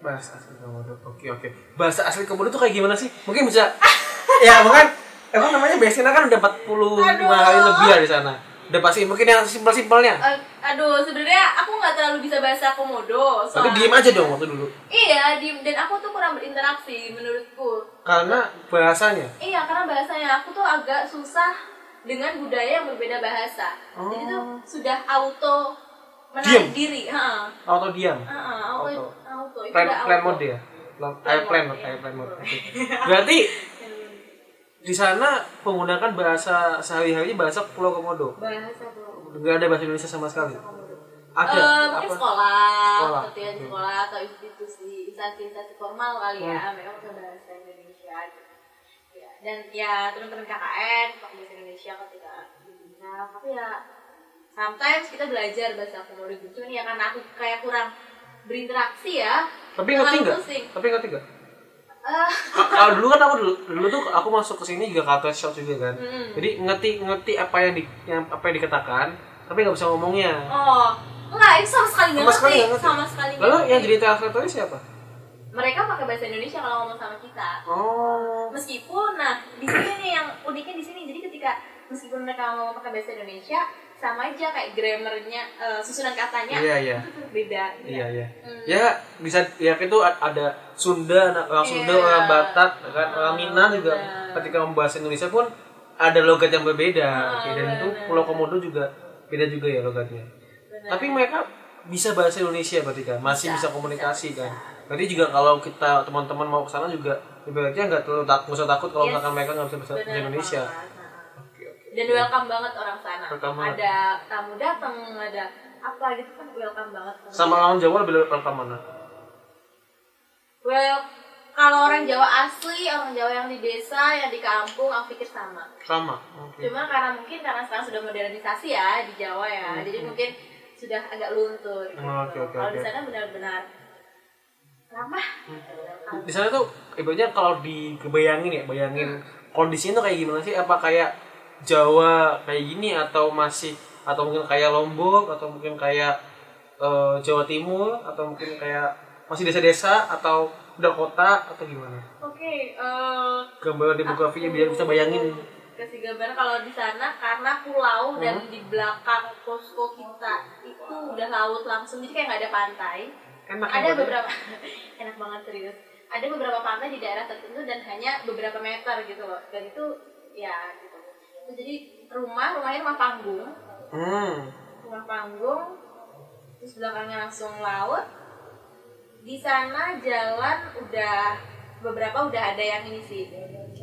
Bahasa asli Komodo. Oke oke. Bahasa asli Komodo tuh kayak gimana sih? Mungkin bisa ya kan emang namanya Besina kan udah 45 Aduh. kali lebih ya di sana. Udah pasti mungkin yang simpel-simpelnya. Eh, aduh sebenarnya aku nggak terlalu bisa bahasa Komodo Tapi diem aja dong waktu dulu. iya diem dan aku tuh kurang berinteraksi menurutku Karena bahasanya. Iya, karena bahasanya aku tuh agak susah dengan budaya yang berbeda bahasa. Jadi tuh Oh. sudah auto menarik Diem? diri. Heeh. Auto diam. Heeh, auto, Auto. auto. Itu Plan plan auto. mode ya. Plan- Plan Airplane mode, mode, iya. airplane mode. Oke. Berarti di sana menggunakan bahasa sehari-hari bahasa Pulau Komodo. Bahasa Pulau Nggak ada bahasa Indonesia sama sekali. Ada Eh, mungkin apa? sekolah, Sekolah, oke. sekolah atau institusi instansi-instansi formal kali ya, Hmm. pakai bahasa Indonesia gitu. Ya, dan ya teman-teman KKN pakai bahasa Indonesia ketika diminta, tapi ya sometimes kita belajar bahasa Komodo gitu, cuman ya karena aku kayak kurang berinteraksi ya, Tapi ngerti nggak? Tapi ngerti nggak? Ka- Kalau dulu kan aku dulu, dulu tuh aku masuk ke sini juga culture shock juga kan. Mm. Jadi ngerti ngerti apa yang di yang apa yang dikatakan, tapi nggak bisa ngomongnya. oh enggak itu sama sekali nggak sekali ngerti sama sekali Lalu ngerti. yang jadi translatornya siapa? mereka pakai bahasa Indonesia kalau ngomong sama kita Oh. meskipun nah di sini nih yang uniknya di sini jadi ketika meskipun mereka ngomong pakai bahasa Indonesia sama aja kayak grammarnya eh, susunan katanya Iya iya. itu beda Iya iya. Hmm. Ya bisa ya itu ada Sunda, orang Sunda, Iya. orang Batak, kan orang Ah, Minang juga benar. ketika membahas Indonesia pun ada logat yang berbeda. Oke, dan itu benar. Pulau Komodo juga beda juga ya logatnya. Benar. Tapi mereka bisa bahasa Indonesia berarti kan, masih bisa, Bisa, komunikasi bisa, kan. Berarti juga kalau kita teman-teman mau ke sana juga ibaratnya nggak terlalu tak, nggak usah takut kalau Yes. misalkan mereka nggak bisa bahasa Indonesia. banget. Dan welcome banget orang sana Welcome banget. ada tamu datang ada apa gitu kan welcome banget Sama orang Jawa lebih welcome mana? well kalau orang Jawa asli orang Jawa yang di desa yang di kampung aku pikir sama Sama. Oke. cuma karena mungkin karena sekarang sudah modernisasi ya di Jawa ya jadi mungkin sudah agak luntur gitu. Oh, oke, oke, kalau oke. di sana benar-benar ramah di sana tuh ibaratnya kalau dikebayangin ya bayangin kondisinya tuh kayak gimana sih apa kayak Jawa kayak gini atau masih atau mungkin kayak Lombok atau mungkin kayak eh, Jawa Timur atau mungkin kayak masih desa-desa atau udah kota atau gimana? Oke eh, gambaran demografinya biar bisa bayangin. kasih gambaran kalau di sana karena pulau dan Hmm. di belakang posko kita itu udah laut langsung jadi kayak nggak ada pantai. Enak ada beberapa enak banget serius. Ada beberapa pantai di daerah tertentu dan hanya beberapa meter gitu loh. Dan itu ya jadi rumah rumahnya rumah panggung. Hmm. Rumah panggung terus belakangnya langsung laut. Di sana jalan udah beberapa udah ada yang ini sih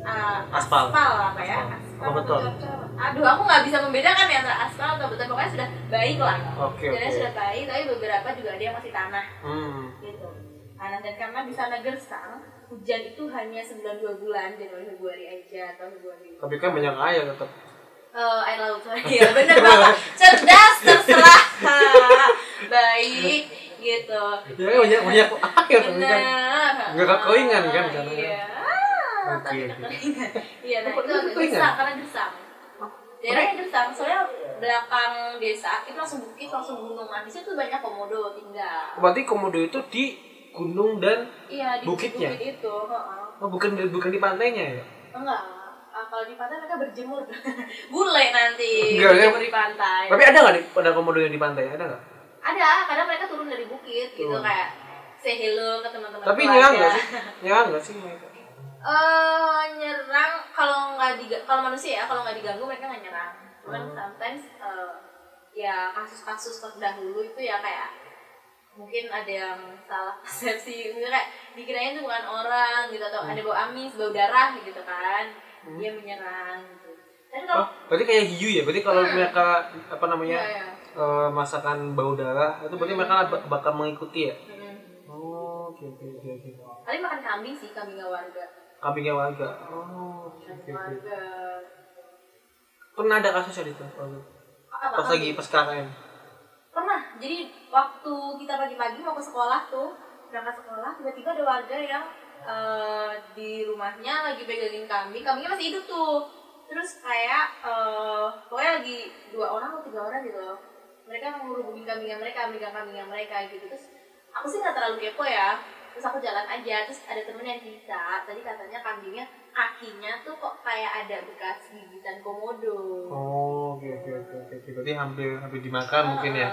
uh, Aspal. apa ya? Aspal. aspal Oh, atau- aduh aku nggak bisa membedakan ya antara aspal atau beton. Pokoknya sudah baik lah. Oke, jalannya oke. sudah baik tapi beberapa juga ada yang masih tanah. Hmm. Gitu. Tanah dan karena di sana gersang hujan itu hanya 92 bulan Januari Februari aja atau Februari tapi kan banyak air tetap Eh, air laut ya bener bapak cerdas terserah. Baik gitu. Ya banyak banyak air kan? Bener. Nggak kan, karena- iya. Oke, tapi oke. kekeringan iya nah Oh, itu agak gersang karena gersang. Daerahnya gersang soalnya belakang desa itu langsung bukit langsung gunung. Nah di situ banyak komodo tinggal. Berarti komodo itu di gunung dan iya di Bukitnya? bukit itu heeh. oh, bukan di- bukan di pantainya ya enggak Ah, kalau di pantai mereka berjemur bule nanti Enggak, ya. berjemur di pantai Tapi ada nggak di ada komodo yang di pantai? Ada nggak? ada kadang mereka turun dari bukit gitu Turun. kayak say hello ke teman-teman Tapi nyerang nggak sih? Nyerang nggak sih mereka? Eh, nyerang kalau nggak diga kalau manusia ya kalau nggak diganggu mereka nggak nyerang cuman Hmm. sometimes eh, ya kasus-kasus terdahulu itu ya kayak mungkin ada yang salah persepsi misalnya kayak dikirain itu bukan orang gitu atau Hmm. ada bau amis bau darah gitu kan dia menyerang gitu dan Oh, kalau berarti kayak hiu ya? Berarti kalau Hmm. mereka apa namanya Iya, iya. eh, masakan bau darah itu berarti Hmm. mereka bak- bakal mengikuti ya? Mm. Oh, oke oke oke oke. Kali makan kambing sih, kambing warga. Kambingnya warga. Oh, oke Kambing warga. Pernah ada kasus ya itu? Pas lagi pas KKN. Pernah. Jadi waktu kita pagi-pagi mau ke sekolah tuh, berangkat sekolah, tiba-tiba ada warga yang eh, di rumahnya lagi pegangin kambing, kambingnya masih hidup tuh. Terus kayak eh, pokoknya lagi dua orang atau tiga orang gitu loh. Mereka ngurubungin kambingnya mereka, megang kambingnya mereka gitu. Terus aku sih nggak terlalu kepo ya. Terus aku jalan aja, terus ada temen yang cerita, tadi katanya kambingnya kakinya tuh kok kayak ada bekas gigitan komodo. Oh, oke oke oke oke. Berarti hampir hampir dimakan mungkin ya.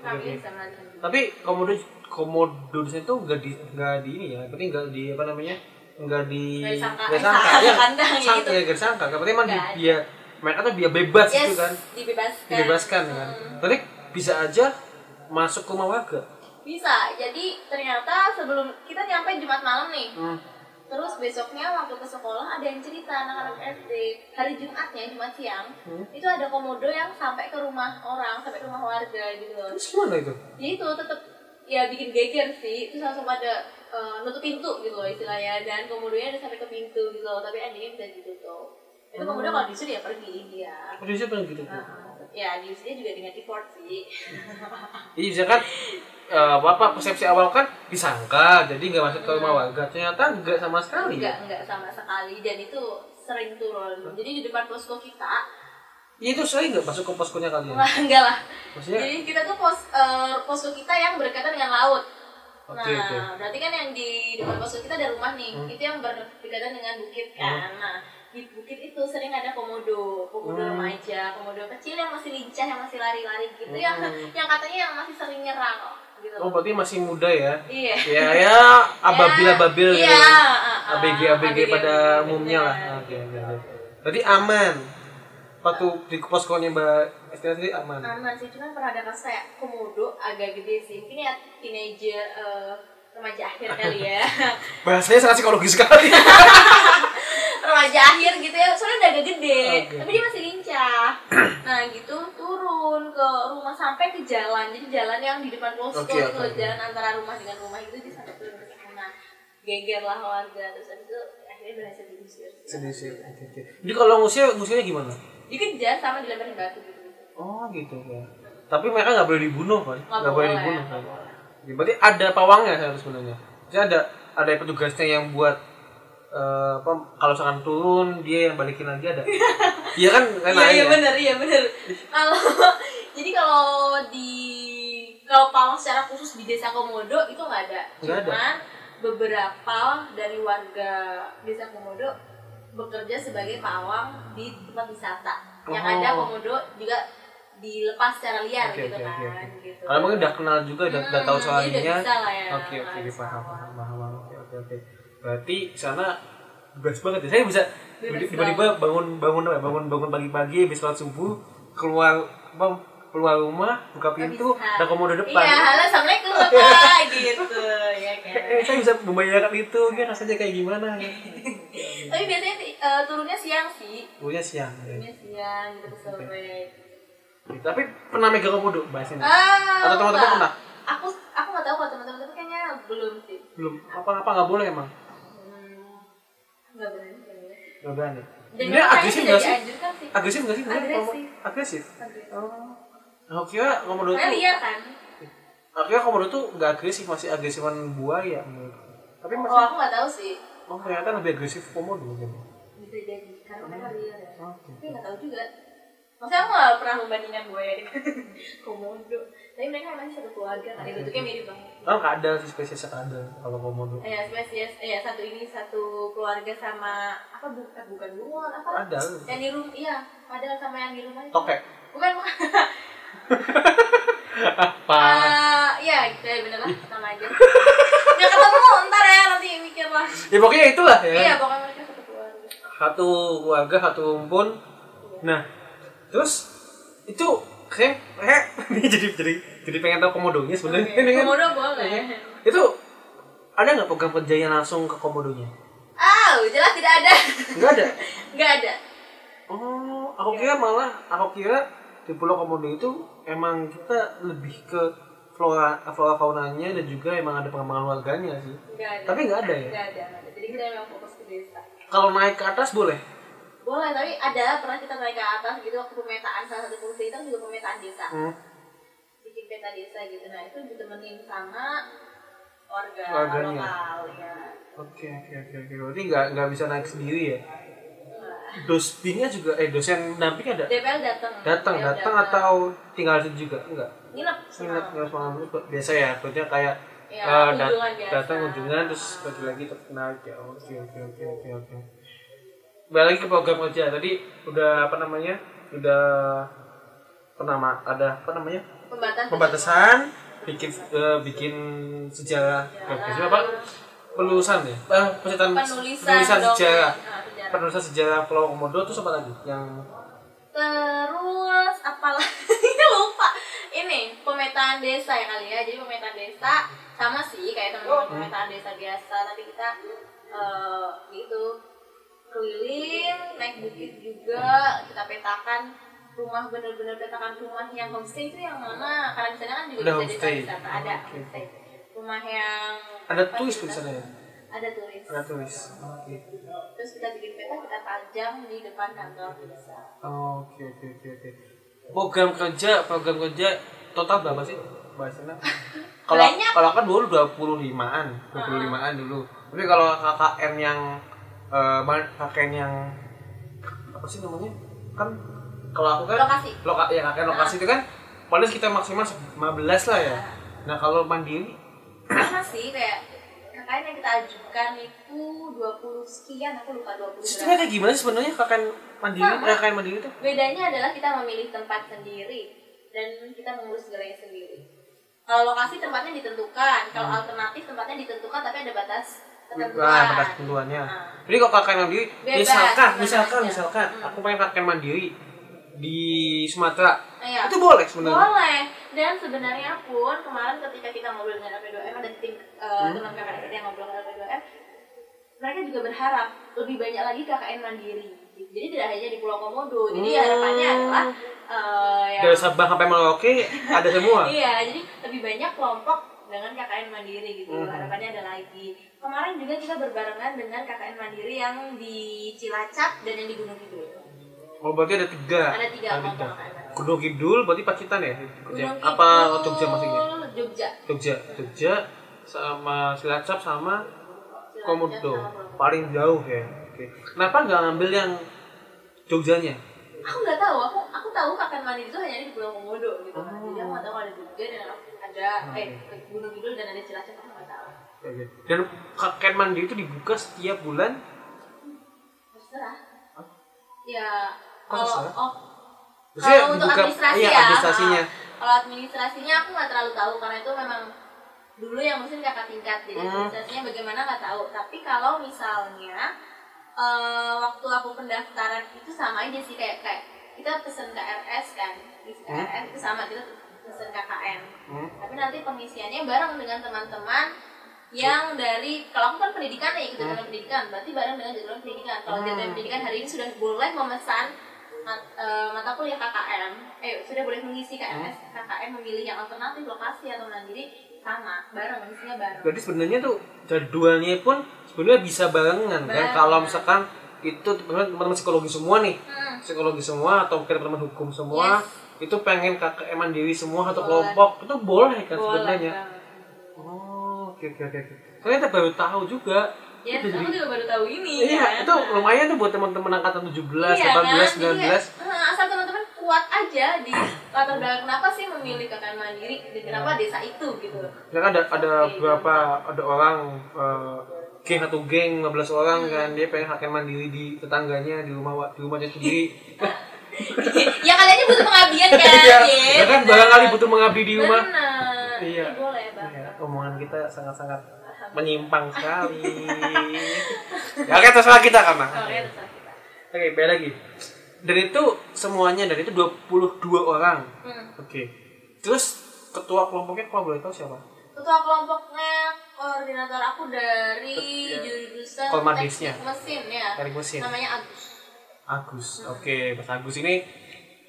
Ah, Mungkin bisa diri. Tapi komodo komodo di sana tuh nggak di nggak di ini ya, berarti nggak di apa namanya nggak di Nggak disangka- nggak eh, sangka sangka- ya kandang ya sangka gitu. ya nggak disangka berarti emang di, Nggak ada. dia mereka tuh dia bebas yes, gitu kan dibebaskan. dibebaskan kan Hmm. berarti bisa aja masuk ke rumah warga Bisa. Jadi ternyata sebelum kita nyampe Jumat malam nih. hmm. Terus besoknya waktu ke sekolah ada yang cerita anak-anak SD hari Jumatnya Jumat siang Hmm. itu ada komodo yang sampai ke rumah orang sampai ke rumah warga gitu loh. terus gimana itu Ya itu tetap ya bikin geger sih terus langsung pada eh, nutup pintu gitu loh istilahnya dan komodonya udah sampai ke pintu gitu loh tapi endingnya bisa ditutup. Itu Hmm. komodo kalau diusir ya pergi dia. Kondisinya pernah gitu tuh Nah, ya diusirnya juga dengan effort sih. jadi misalkan eh, apa persepsi awal kan disangka jadi nggak masuk ke rumah warga. Ternyata nggak sama sekali. Enggak enggak sama sekali dan itu sering turun. Jadi di depan posko kita ya itu sering nggak masuk ke poskonya kalian? Wah enggak lah. Maksudnya? Jadi kita tuh pos eh, posko kita yang berdekatan dengan laut. Oke, nah oke. berarti kan yang di depan posko kita ada rumah nih. Hmm. itu yang berdekatan dengan bukit kan. Nah di bukit itu sering ada komodo komodo Hmm. remaja komodo kecil yang masih lincah yang masih lari-lari gitu yang Hmm. yang katanya yang masih sering nyerang gitu oh berarti masih muda ya? Iya. Ya ya. ababil ababil iya, gitu ah, ah, abg abg ABG, pada umumnya lah. Oke oke oke. berarti aman? Waktu di poskonya mbak Estina sendiri aman? Aman sih cuman pernah ada kasus kayak komodo agak gede sih. Mungkin ya teenager eh, remaja akhir kali ya. Bahasanya sangat psikologis sekali remaja akhir gitu ya. Soalnya udah agak gede Oke. tapi dia masih lincah. Nah gitu turun ke rumah sampai ke jalan. Jadi jalan yang di depan posko oke, oke. jalan antara rumah dengan rumah itu dia sampai turun ke sana. Geger lah warga. Terus habis itu akhirnya berhasil diusir. Sih oke oke. Jadi kalau ngusir ngusirnya gimana? Dikejar sama dilemparin batu gitu. Oh gitu ya tapi mereka nggak boleh dibunuh kan? Nggak boleh dibunuh kan? Ya, berarti ada pawangnya saya sebenarnya. Jadi ada ada petugasnya yang buat eh, apa kalau misalkan turun dia yang balikin lagi ada iya kan kan iya iya ada. benar iya benar kalau jadi kalau di kalau pawang secara khusus di desa Komodo itu nggak ada Nggak ada. beberapa dari warga desa Komodo bekerja sebagai pawang di tempat wisata yang Oh. ada Komodo juga dilepas secara liar Oke, gitu oke, kan oke, gitu Kalau mungkin udah kenal juga, udah, tahu Hmm, soal jadi udah ininya. bisa lah ya, Oke oke, paham paham paham oke oke. Berarti sana bebas banget ya. Saya bisa tiba-tiba bangun bangun ya, Bangun bangun pagi-pagi habis sholat subuh keluar apa, keluar rumah buka pintu ada komodo depan. iya halo assalamualaikum bapak gitu ya kan Eh, saya bisa membayangkan itu, ya rasanya kayak gimana ya? tapi biasanya eh, turunnya siang sih Turunnya siang. Ya. turunnya siang gitu sore Tapi pernah megang komodo bahas ini? Ah, Atau teman-teman pernah? Aku aku nggak tahu kalau teman-teman tapi kayaknya belum sih. Belum. Apa apa nggak boleh emang? Nggak berani. Nggak berani. Dan Dia agresif nggak sih? Agresif nggak sih? Agresif. Agresif. Oh. Aku kira komodo tuh liar kan. Akhirnya komodo tuh nggak agresif, masih agresifan buaya. Tapi Oh masih, aku nggak tahu sih. oh ternyata lebih agresif komodo mungkin. Bisa jadi karena mereka liar ya. Tapi nggak tahu juga. Maksudnya aku nggak pernah membandingkan buaya dengan komodo. Tapi mereka emang satu keluarga kan. Bentuknya mirip banget. Oh ada sih spesies ada kalau komodo. Ya spesies, eh, ya satu ini satu keluarga sama apa bu, eh, bukan bunglon apa? Ada. Yang di rumah, iya, ada sama yang di rumah. Tokek. Bukan, bukan. Apa? Ah, iya, gitu ya bener lah, sama aja. Nggak ketemu, ntar ya nanti mikir lah. Ya pokoknya itulah ya. Iya, pokoknya mereka satu keluarga. Satu keluarga, satu rumpun. Nah, terus itu saya ini jadi jadi jadi pengen tahu komodonya sebenarnya. Ini kan- Komodo boleh. Itu ada nggak program kerjanya langsung ke komodonya? Ah, jelas tidak ada. Nggak ada. Nggak ada. Oh, aku kira malah aku kira di Pulau Komodo itu emang kita lebih ke flora flora faunanya dan juga emang ada pengembangan warganya sih. Ada. Tapi nggak ada ya. Nggak ada. Jadi kita memang fokus ke desa. Kalau naik ke atas boleh. Boleh, tapi ada pernah kita naik ke atas gitu waktu pemetaan salah satu fungsi itu juga pemetaan desa. Hmm. Bikin peta desa gitu. Nah, itu ditemenin sama warga Warganya. lokal ya. Oke oke oke oke. Berarti nggak nggak bisa naik sendiri ya. Dosbingnya juga eh dosen pendamping ada. DPL datang. Datang datang atau tinggal di situ juga enggak? nginep. Ingat nggak semalam itu biasa ya. Berarti kayak Ya, eh, dat- datang kunjungan terus bagi lagi tetap naik ya. Oke oke oke oke oke. Balik lagi ke program kerja tadi udah apa namanya? Udah apa nama? Ada apa namanya? Pembatasan. Pembatasan bikin eh, bikin sejarah bikin apa? Penulisan ya? Eh, penulisan, Penulisan, sejarah. Ah, sejarah. Penulisan sejarah Pulau Komodo itu apa lagi? Yang Terus apalagi lupa. Ini pemetaan desa ya kali ya. Jadi pemetaan desa sama sih kayak teman-teman pemetaan desa biasa, tapi kita eh gitu keliling naik bukit juga kita petakan rumah bener-bener petakan rumah yang homestay itu yang mana karena di sana kan juga Ada bisa homestay. wisata ada Oke. homestay rumah yang ada tulis di sana ya? ada tulis Ada tulis. Oke. terus kita bikin peta kita pajang di depan kantor desa Oke oke oke oke. Program kerja program kerja total berapa sih bahasanya? kalau kalau kan dulu 25-an 25-an dulu tapi kalau KKN yang eh, ma- KKN yang apa sih namanya? Kan kalau aku kan Lokasi. loka, ya KKN lokasi itu kan paling kita maksimal 15 lah ya. Nah kalau mandiri sama sih kayak KKN yang kita ajukan itu 20 sekian aku lupa 20 sistemnya kayak gimana sih sebenarnya KKN mandiri Sama. eh, KKN mandiri itu? Bedanya adalah kita memilih tempat sendiri dan kita mengurus segalanya sendiri. Kalau lokasi tempatnya ditentukan kalau alternatif tempatnya ditentukan tapi ada batas Nah, batas ketentuannya. Nah. Jadi kalau KKN mandiri, Bebas, misalkan, misalkan, aja. misalkan, Hmm. aku pengen KKN mandiri di Sumatera, Iya. itu boleh sebenarnya. Boleh. Dan sebenarnya pun kemarin ketika kita ngobrol dengan LP2M ada tim uh, teman KKN kita yang ngobrol dengan LP2M, mereka juga berharap lebih banyak lagi KKN mandiri. Jadi tidak hanya di Pulau Komodo. Jadi Hmm. harapannya adalah uh, yang Dari Sabang sampai Merauke ada semua. Iya, jadi lebih banyak kelompok dengan KKN mandiri gitu. Mhm. Harapannya ada lagi. Kemarin juga kita berbarengan dengan KKN mandiri yang di Cilacap dan yang di Gunung Kidul. Oh berarti ada tiga. Ada tiga Ada tiga. Gunung Kidul berarti Pacitan ya? Gunung Apa Kidul, Jogja maksudnya? Jogja. Jogja, Jogja sama Cilacap sama Komodo. Paling jauh ya. Oke. Kenapa nggak ngambil yang Jogjanya? Aku nggak tahu, aku aku tahu KKN mandiri itu hanya di Pulau Komodo gitu. Oh. Jadi aku nggak tahu ada Jogja dan ada eh Gunung Kidul dan ada Cilacap aku nggak tahu. Oke. Dan KKN mandiri itu dibuka setiap bulan. Terserah. Ya kalau oh kalau untuk dibuka- administrasi iya, ya administrasinya. kalau administrasinya aku nggak terlalu tahu karena itu memang dulu yang mungkin kakak tingkat jadi Hmm. administrasinya bagaimana nggak tahu tapi kalau misalnya eh, waktu aku pendaftaran itu sama aja sih kayak kayak kita pesen KRS kan di KRS itu sama kita pesen KKN Hmm. tapi nanti pengisiannya bareng dengan teman-teman yang dari kalau aku kan pendidikan ya ikut jadwal pendidikan. Berarti bareng dengan jadwal pendidikan. Kalau jadwal Hmm. pendidikan hari ini sudah boleh memesan mat, eh, mata kuliah KKM eh sudah boleh mengisi KRS KKM memilih yang alternatif lokasi atau mandiri sama bareng mengisinya bareng. Berarti sebenarnya tuh jadwalnya pun sebenarnya bisa barengan kan? Barengan. kalau misalkan itu teman-teman psikologi semua nih. Hmm. psikologi semua atau mungkin teman hukum semua itu pengen KKM mandiri semua atau Boleh. kelompok. Itu boleh kan boleh sebenarnya. Oh oke oke oke ternyata baru tahu juga. Ya Itu aku jadi- juga baru tahu ini iya kan. itu lumayan tuh buat teman-teman angkatan 17, Iya 18, kan? Jadi 19 kayak, eh, asal teman-teman kuat aja di latar belakang kenapa sih memilih KKN mandiri? Dan kenapa desa itu gitu? Ya kan ada ada Oke. beberapa ada orang eh, geng satu geng 15 orang kan. Dia pengen haknya mandiri di tetangganya di rumah di rumahnya sendiri. ya kali aja butuh pengabdian kan Iya. Ye, Ya kan barangkali butuh mengabdi di rumah. Bener. Iya. Boleh bang Ya, omongan kita sangat-sangat menyimpang sekali. ya oke terserah kita karena. oke terserah kita Oke, balik lagi. Dan itu semuanya dan itu 22 orang. hmm. Oke. Terus ketua kelompoknya kalau boleh tahu siapa? ketua kelompoknya koordinator aku dari Ya. jurusan teknik mesin ya Teknik mesin. namanya Agus Agus. Oke, Mas Agus ini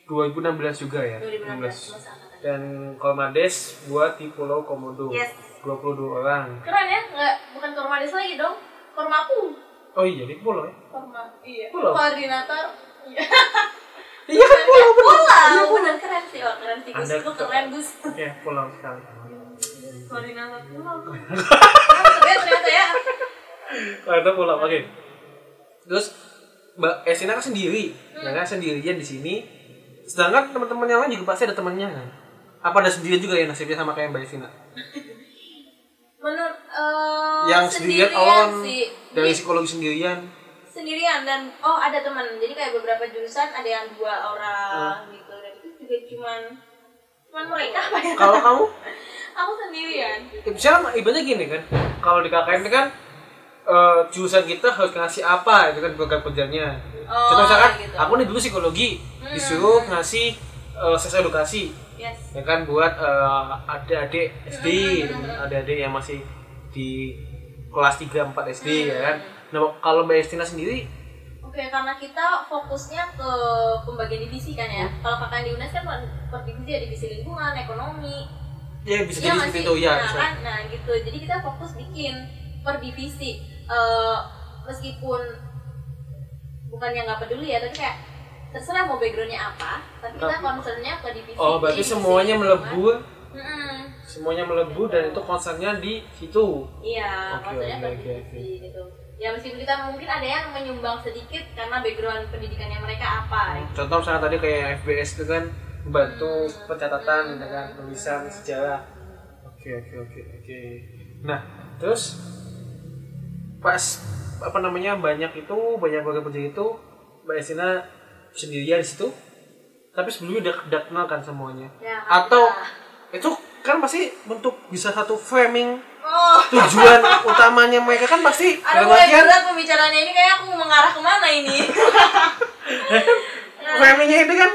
2016 juga ya? 2016 masa angkatan Dan Kolmades buat di Pulau Komodo. Yes. 22 orang. keren ya nggak bukan kormadis lagi dong kormaku Oh iya, di pulau ya? korma iya Pulau. koordinator iya Iya kan pulau, bener. pulau bener keren sih wah keren sih Gus lu keren Gus Oke, pulau sekali. koordinator pulau Keren ya ternyata ya itu pulau, oke. Terus Mbak Esina kan sendiri, ya kan sendirian di sini. Sedangkan teman-teman yang lain juga pasti ada temannya kan. Apa ada sendirian juga ya nasibnya sama kayak Mbak Esina? menurut eh, yang sendirian alone sih dari psikologi sendirian. sendirian dan oh ada teman jadi kayak beberapa jurusan ada yang dua orang Hmm. gitu dan itu juga cuman cuman mereka apa ya Kalau kamu aku sendirian misalnya ibaratnya gini kan kalau di KKN kan eh, jurusan kita harus ngasih apa itu kan program kerjanya Oh, contoh misalkan gitu. aku nih dulu psikologi disuruh ngasih eh, sesi edukasi yes ya kan buat eh, adik-adik SD adik-adik yang masih di kelas 3 4 SD ya kan nah kalau Mbak Estina sendiri Oke, karena kita fokusnya ke pembagian divisi kan ya. Kalau kakak di UNES kan per, divisi ya divisi lingkungan, ekonomi. ya bisa Iya jadi nggak seperti itu ya Nah, kan? nah gitu. Jadi kita fokus bikin per divisi. Eh, meskipun bukannya nggak peduli ya, tapi kayak terserah mau backgroundnya apa, tapi kita concernnya ke divisi. oh berarti divisi semuanya melebur Mm-mm. semuanya melebu dan itu konsernya di situ iya Oke, maksudnya oke, ke divisi gitu ya meskipun kita mungkin ada yang menyumbang sedikit karena background pendidikannya mereka apa gitu. contoh misalnya tadi kayak FBS itu kan membantu Hmm. pencatatan gitu kan tulisan sejarah oke oke oke oke nah terus pas apa namanya banyak itu banyak warga penjajah itu mbak Esina sendirian di situ tapi sebelumnya udah, udah kenal kan semuanya Ya, atau kita- itu kan pasti bentuk bisa satu framing oh tujuan utamanya mereka kan pasti Aduh, dalam mulai berat pembicaraannya ini kayak aku mengarah ke mana ini? framingnya itu kan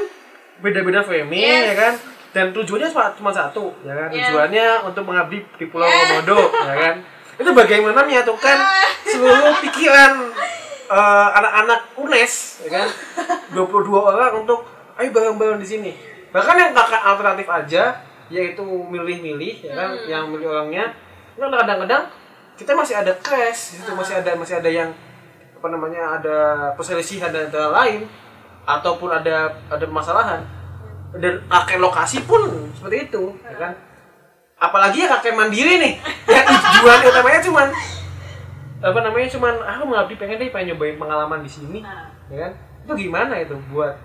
beda-beda framing Yes. ya kan dan tujuannya cuma, cuma satu ya kan Yes. tujuannya untuk mengabdi di Pulau Yes. Komodo ya kan itu bagaimana menyatukan seluruh pikiran eh, anak-anak UNES ya kan? 22 orang untuk ayo bareng-bareng di sini. Bahkan yang kakak alternatif aja yaitu milih-milih ya kan Hmm. yang milih orangnya. Itu kadang-kadang kita masih ada crash Ah. masih ada masih ada yang apa namanya ada perselisihan dan antara lain ataupun ada ada permasalahan. Dan kakek lokasi pun seperti itu ya kan apalagi ya kakek mandiri nih yang tujuan utamanya cuman apa namanya cuman aku mengabdi pengen deh pengen nyobain pengalaman di sini Nah, ya kan itu gimana itu buat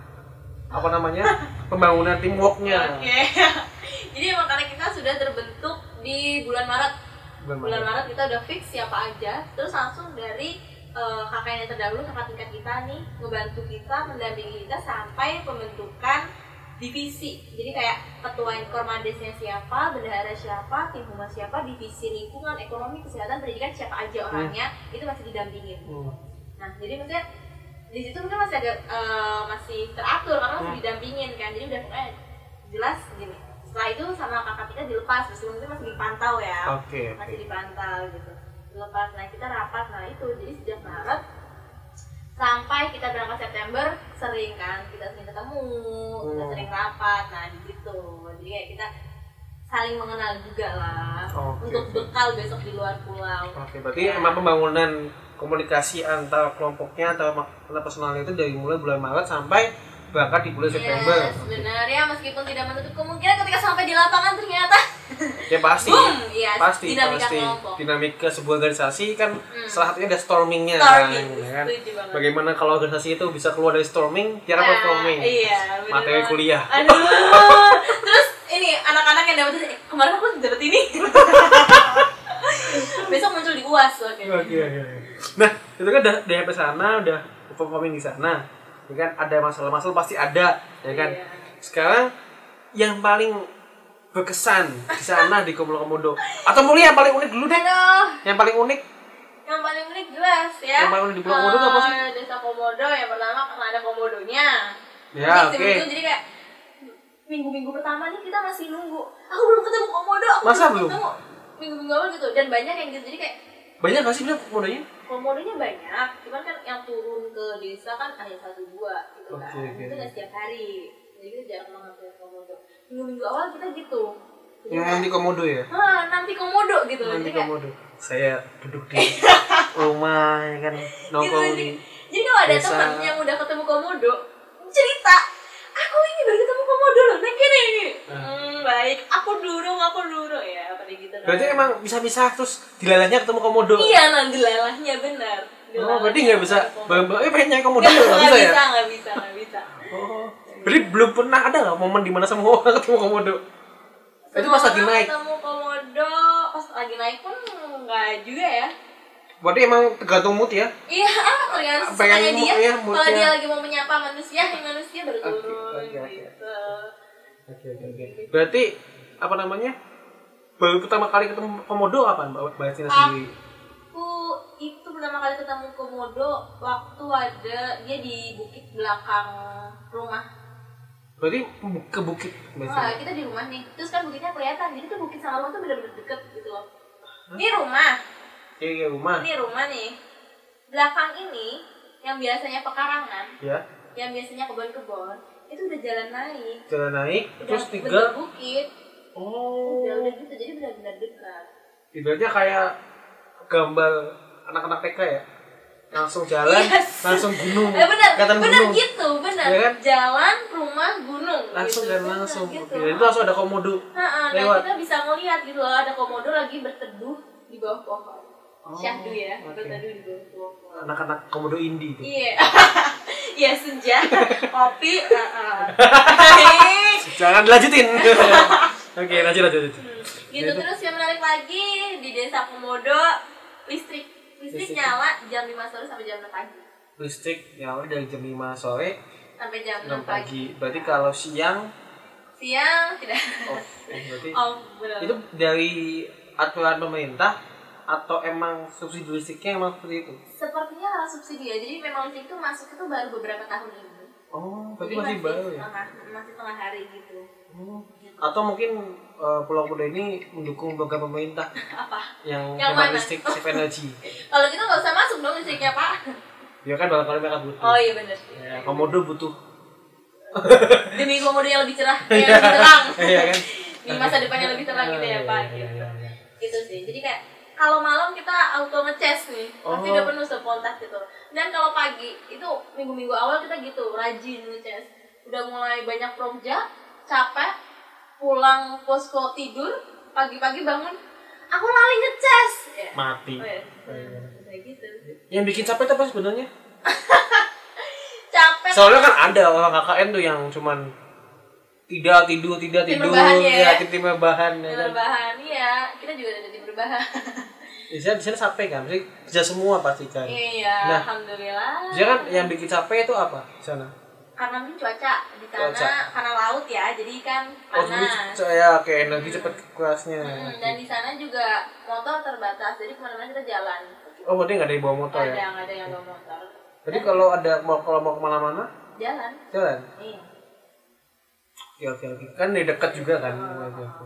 apa namanya pembangunan teamworknya Oke. Jadi emang karena kita sudah terbentuk di bulan Maret. Bulan Bulan Maret. Maret kita udah fix siapa aja. Terus langsung dari eh, kakak yang terdahulu, kakak tingkat kita nih ngebantu kita, mendampingi kita sampai pembentukan divisi. Jadi kayak ketua kormandesnya siapa, bendahara siapa, tim humas siapa, divisi lingkungan, ekonomi, kesehatan, pendidikan siapa aja orangnya itu masih didampingin. Hmm. Nah, jadi maksudnya di situ mungkin masih agak eh, masih teratur karena masih Hmm. didampingin kan. Jadi udah eh, jelas gini. Setelah itu sama kakak kita dilepas, meskipun itu masih dipantau ya. oke Masih dipantau gitu. Dilepas. Nah, kita rapat nah itu. Jadi sejak Maret sampai kita berangkat September sering kan kita sering ketemu, kita Hmm. sering rapat. Nah, di situ. Jadi kayak kita saling mengenal juga lah Oke, untuk bekal besok di luar pulau. Oke, berarti emang pembangunan komunikasi antar kelompoknya atau antar personalnya itu dari mulai bulan Maret sampai berangkat di bulan September. Yes, benar ya meskipun tidak menutup kemungkinan ketika sampai di lapangan ternyata Ya pasti. Boom! Yes, pasti, dinamika pasti. kelompok. Dinamika sebuah organisasi kan Hmm. salah satunya ada stormingnya Storming, kan, ya kan. banget. Bagaimana kalau organisasi itu bisa keluar dari storming, tiara apa storming? Iya, Materi banget. kuliah. Aduh. Terus ini anak-anak yang dapat eh, kemarin aku dapat ini. Besok muncul di UAS oke. Oke, oke, oke. Nah, itu kan udah sampai sana, udah performing di sana. Ya kan ada masalah-masalah pasti ada, ya kan. Iya. Sekarang yang paling berkesan di sana di Komodo Komodo atau mulai yang paling unik dulu deh. Aduh, Yang paling unik yang paling unik jelas ya. Yang paling unik di Pulau Komodo apa sih? Eh, Desa Komodo yang pertama karena ada komodonya. Ya, oke. itu jadi kayak minggu-minggu pertama nih kita masih nunggu. Aku belum ketemu komodo. Aku Masa belum? ketemu. Minggu-minggu awal gitu dan banyak yang gitu jadi kayak banyak gak sih bilang komodonya? Komodonya banyak, cuman kan yang turun ke desa kan hanya satu dua gitu kan. Oke. Itu nggak setiap hari. Jadi kita jarang banget lihat komodo. Minggu-minggu awal kita gitu. Jadi Yang kayak, nanti komodo ya? ah nanti komodo gitu. Nanti Jadi kayak komodo. Saya duduk di rumah ya kan nongkrong Gitu, di Jadi kalau ada teman yang udah ketemu komodo, cerita, aku ini baru ketemu komodo loh, naik gini nih. Hmm, baik, aku durung, aku durung ya, pada gitu. kan. Berarti emang bisa-bisa terus dilalahnya ketemu komodo. Iya, nanti lelahnya benar. Oh, berarti nggak bisa bareng-bareng. Eh pengen nyari komodo Nggak bisa ya? bisa, nggak bisa, nggak bisa. Oh. Berarti belum pernah ada nggak momen di mana semua orang ketemu komodo? Itu pas lagi Semua naik. Ketemu komodo, pas lagi naik pun nggak juga ya. Berarti emang tergantung mood ya? Iya, ah, tergantung sukanya dia. iya, Kalau dia lagi mau menyapa manusia, yang manusia baru turun oke, oke. gitu. Oke oke oke. Berarti apa namanya? Baru pertama kali ketemu komodo apa Mbak Tina sendiri? aku itu pertama kali ketemu komodo waktu ada dia di bukit belakang rumah Berarti ke bukit. Wah, kita di rumah nih terus kan bukitnya kelihatan jadi tuh bukit sama rumah tuh bener-bener deket gitu loh ini rumah Iya iya rumah. ini rumah nih belakang ini yang biasanya pekarangan Ya. yang biasanya kebun-kebun itu udah jalan naik Jalan naik udah terus tiga. bukit Oh. udah udah gitu jadi benar-benar dekat Ibaratnya kayak gambar anak-anak TK ya. Langsung jalan, Yes. langsung gunung. Eh gunung. gitu, benar. Iya kan? Jalan, rumah, gunung. langsung gitu. Bener, langsung gitu. oke itu langsung ada komodo Heeh, dan Lewat. kita bisa ngeliat gitu loh ada komodo lagi berteduh di bawah pohon Oh, syahdu ya di bawah pohon anak-anak komodo indie itu. Iya. Iya senja. Kopi heeh. jangan dilanjutin. Oke lanjut lanjut lanjut. Hmm, gitu terus yang menarik lagi di desa komodo listrik. Listrik Listrik. nyala jam 5 sore sampai jam 6 pagi. Listrik nyala dari jam 5 sore sampai jam 6 6 pagi. pagi. Berarti kalau siang? Siang tidak. Off eh, berarti oh benar. itu dari aturan pemerintah atau emang subsidi listriknya emang seperti itu? Sepertinya karena subsidi ya jadi memang listrik itu masuk itu baru beberapa tahun ini. Oh berarti Jadi masih baru ya? tengah, masih tengah hari gitu. Oh. atau mungkin eh, Pulau Komodo ini mendukung program pemerintah apa? yang Yang hemat mana? listrik save energy kalau gitu nggak usah masuk dong listriknya pak. Ya kan barangkali mereka butuh. Oh iya benar ya, Komodo butuh. Demi komodo yang lebih cerah yang lebih terang. Iya kan? Di masa depan yang lebih terang gitu ya pak Iya, iya, gitu. iya, iya. gitu sih. Jadi kayak kalau malam kita auto ngecas nih pasti Oh. udah penuh sepontak gitu dan kalau pagi itu minggu-minggu awal kita gitu rajin ngecas udah mulai banyak proja capek pulang posko tidur pagi-pagi bangun aku lali ngecas ya. mati Oh, ya. Iya. Kayak gitu yang bikin capek itu apa sebenarnya capek soalnya kan ada orang KKN tuh yang cuman tidak tidur tidak Tim tidur. rebahan ya. ya. tim tim rebahan ya kan? berbahan iya. Kita juga ada tim berbahan. Di sana di sana capek kan? Mesti kerja semua pasti kan? Iya Nah. alhamdulillah. Jadi kan yang bikin capek itu apa di sana? Karena mungkin cuaca di sana Cuaca. karena laut ya jadi kan oh panas. saya kayak energi cepet kerasnya Hmm, dan di sana juga motor terbatas jadi ke mana-mana kita jalan. Oh berarti nggak ada yang bawa motor ada ya? yang ada yang bawa motor. Jadi kalau ada mau kalau mau ke mana-mana? Jalan. Jalan? Iya oke oke oke. Kan di dekat juga kan? Oke, oke.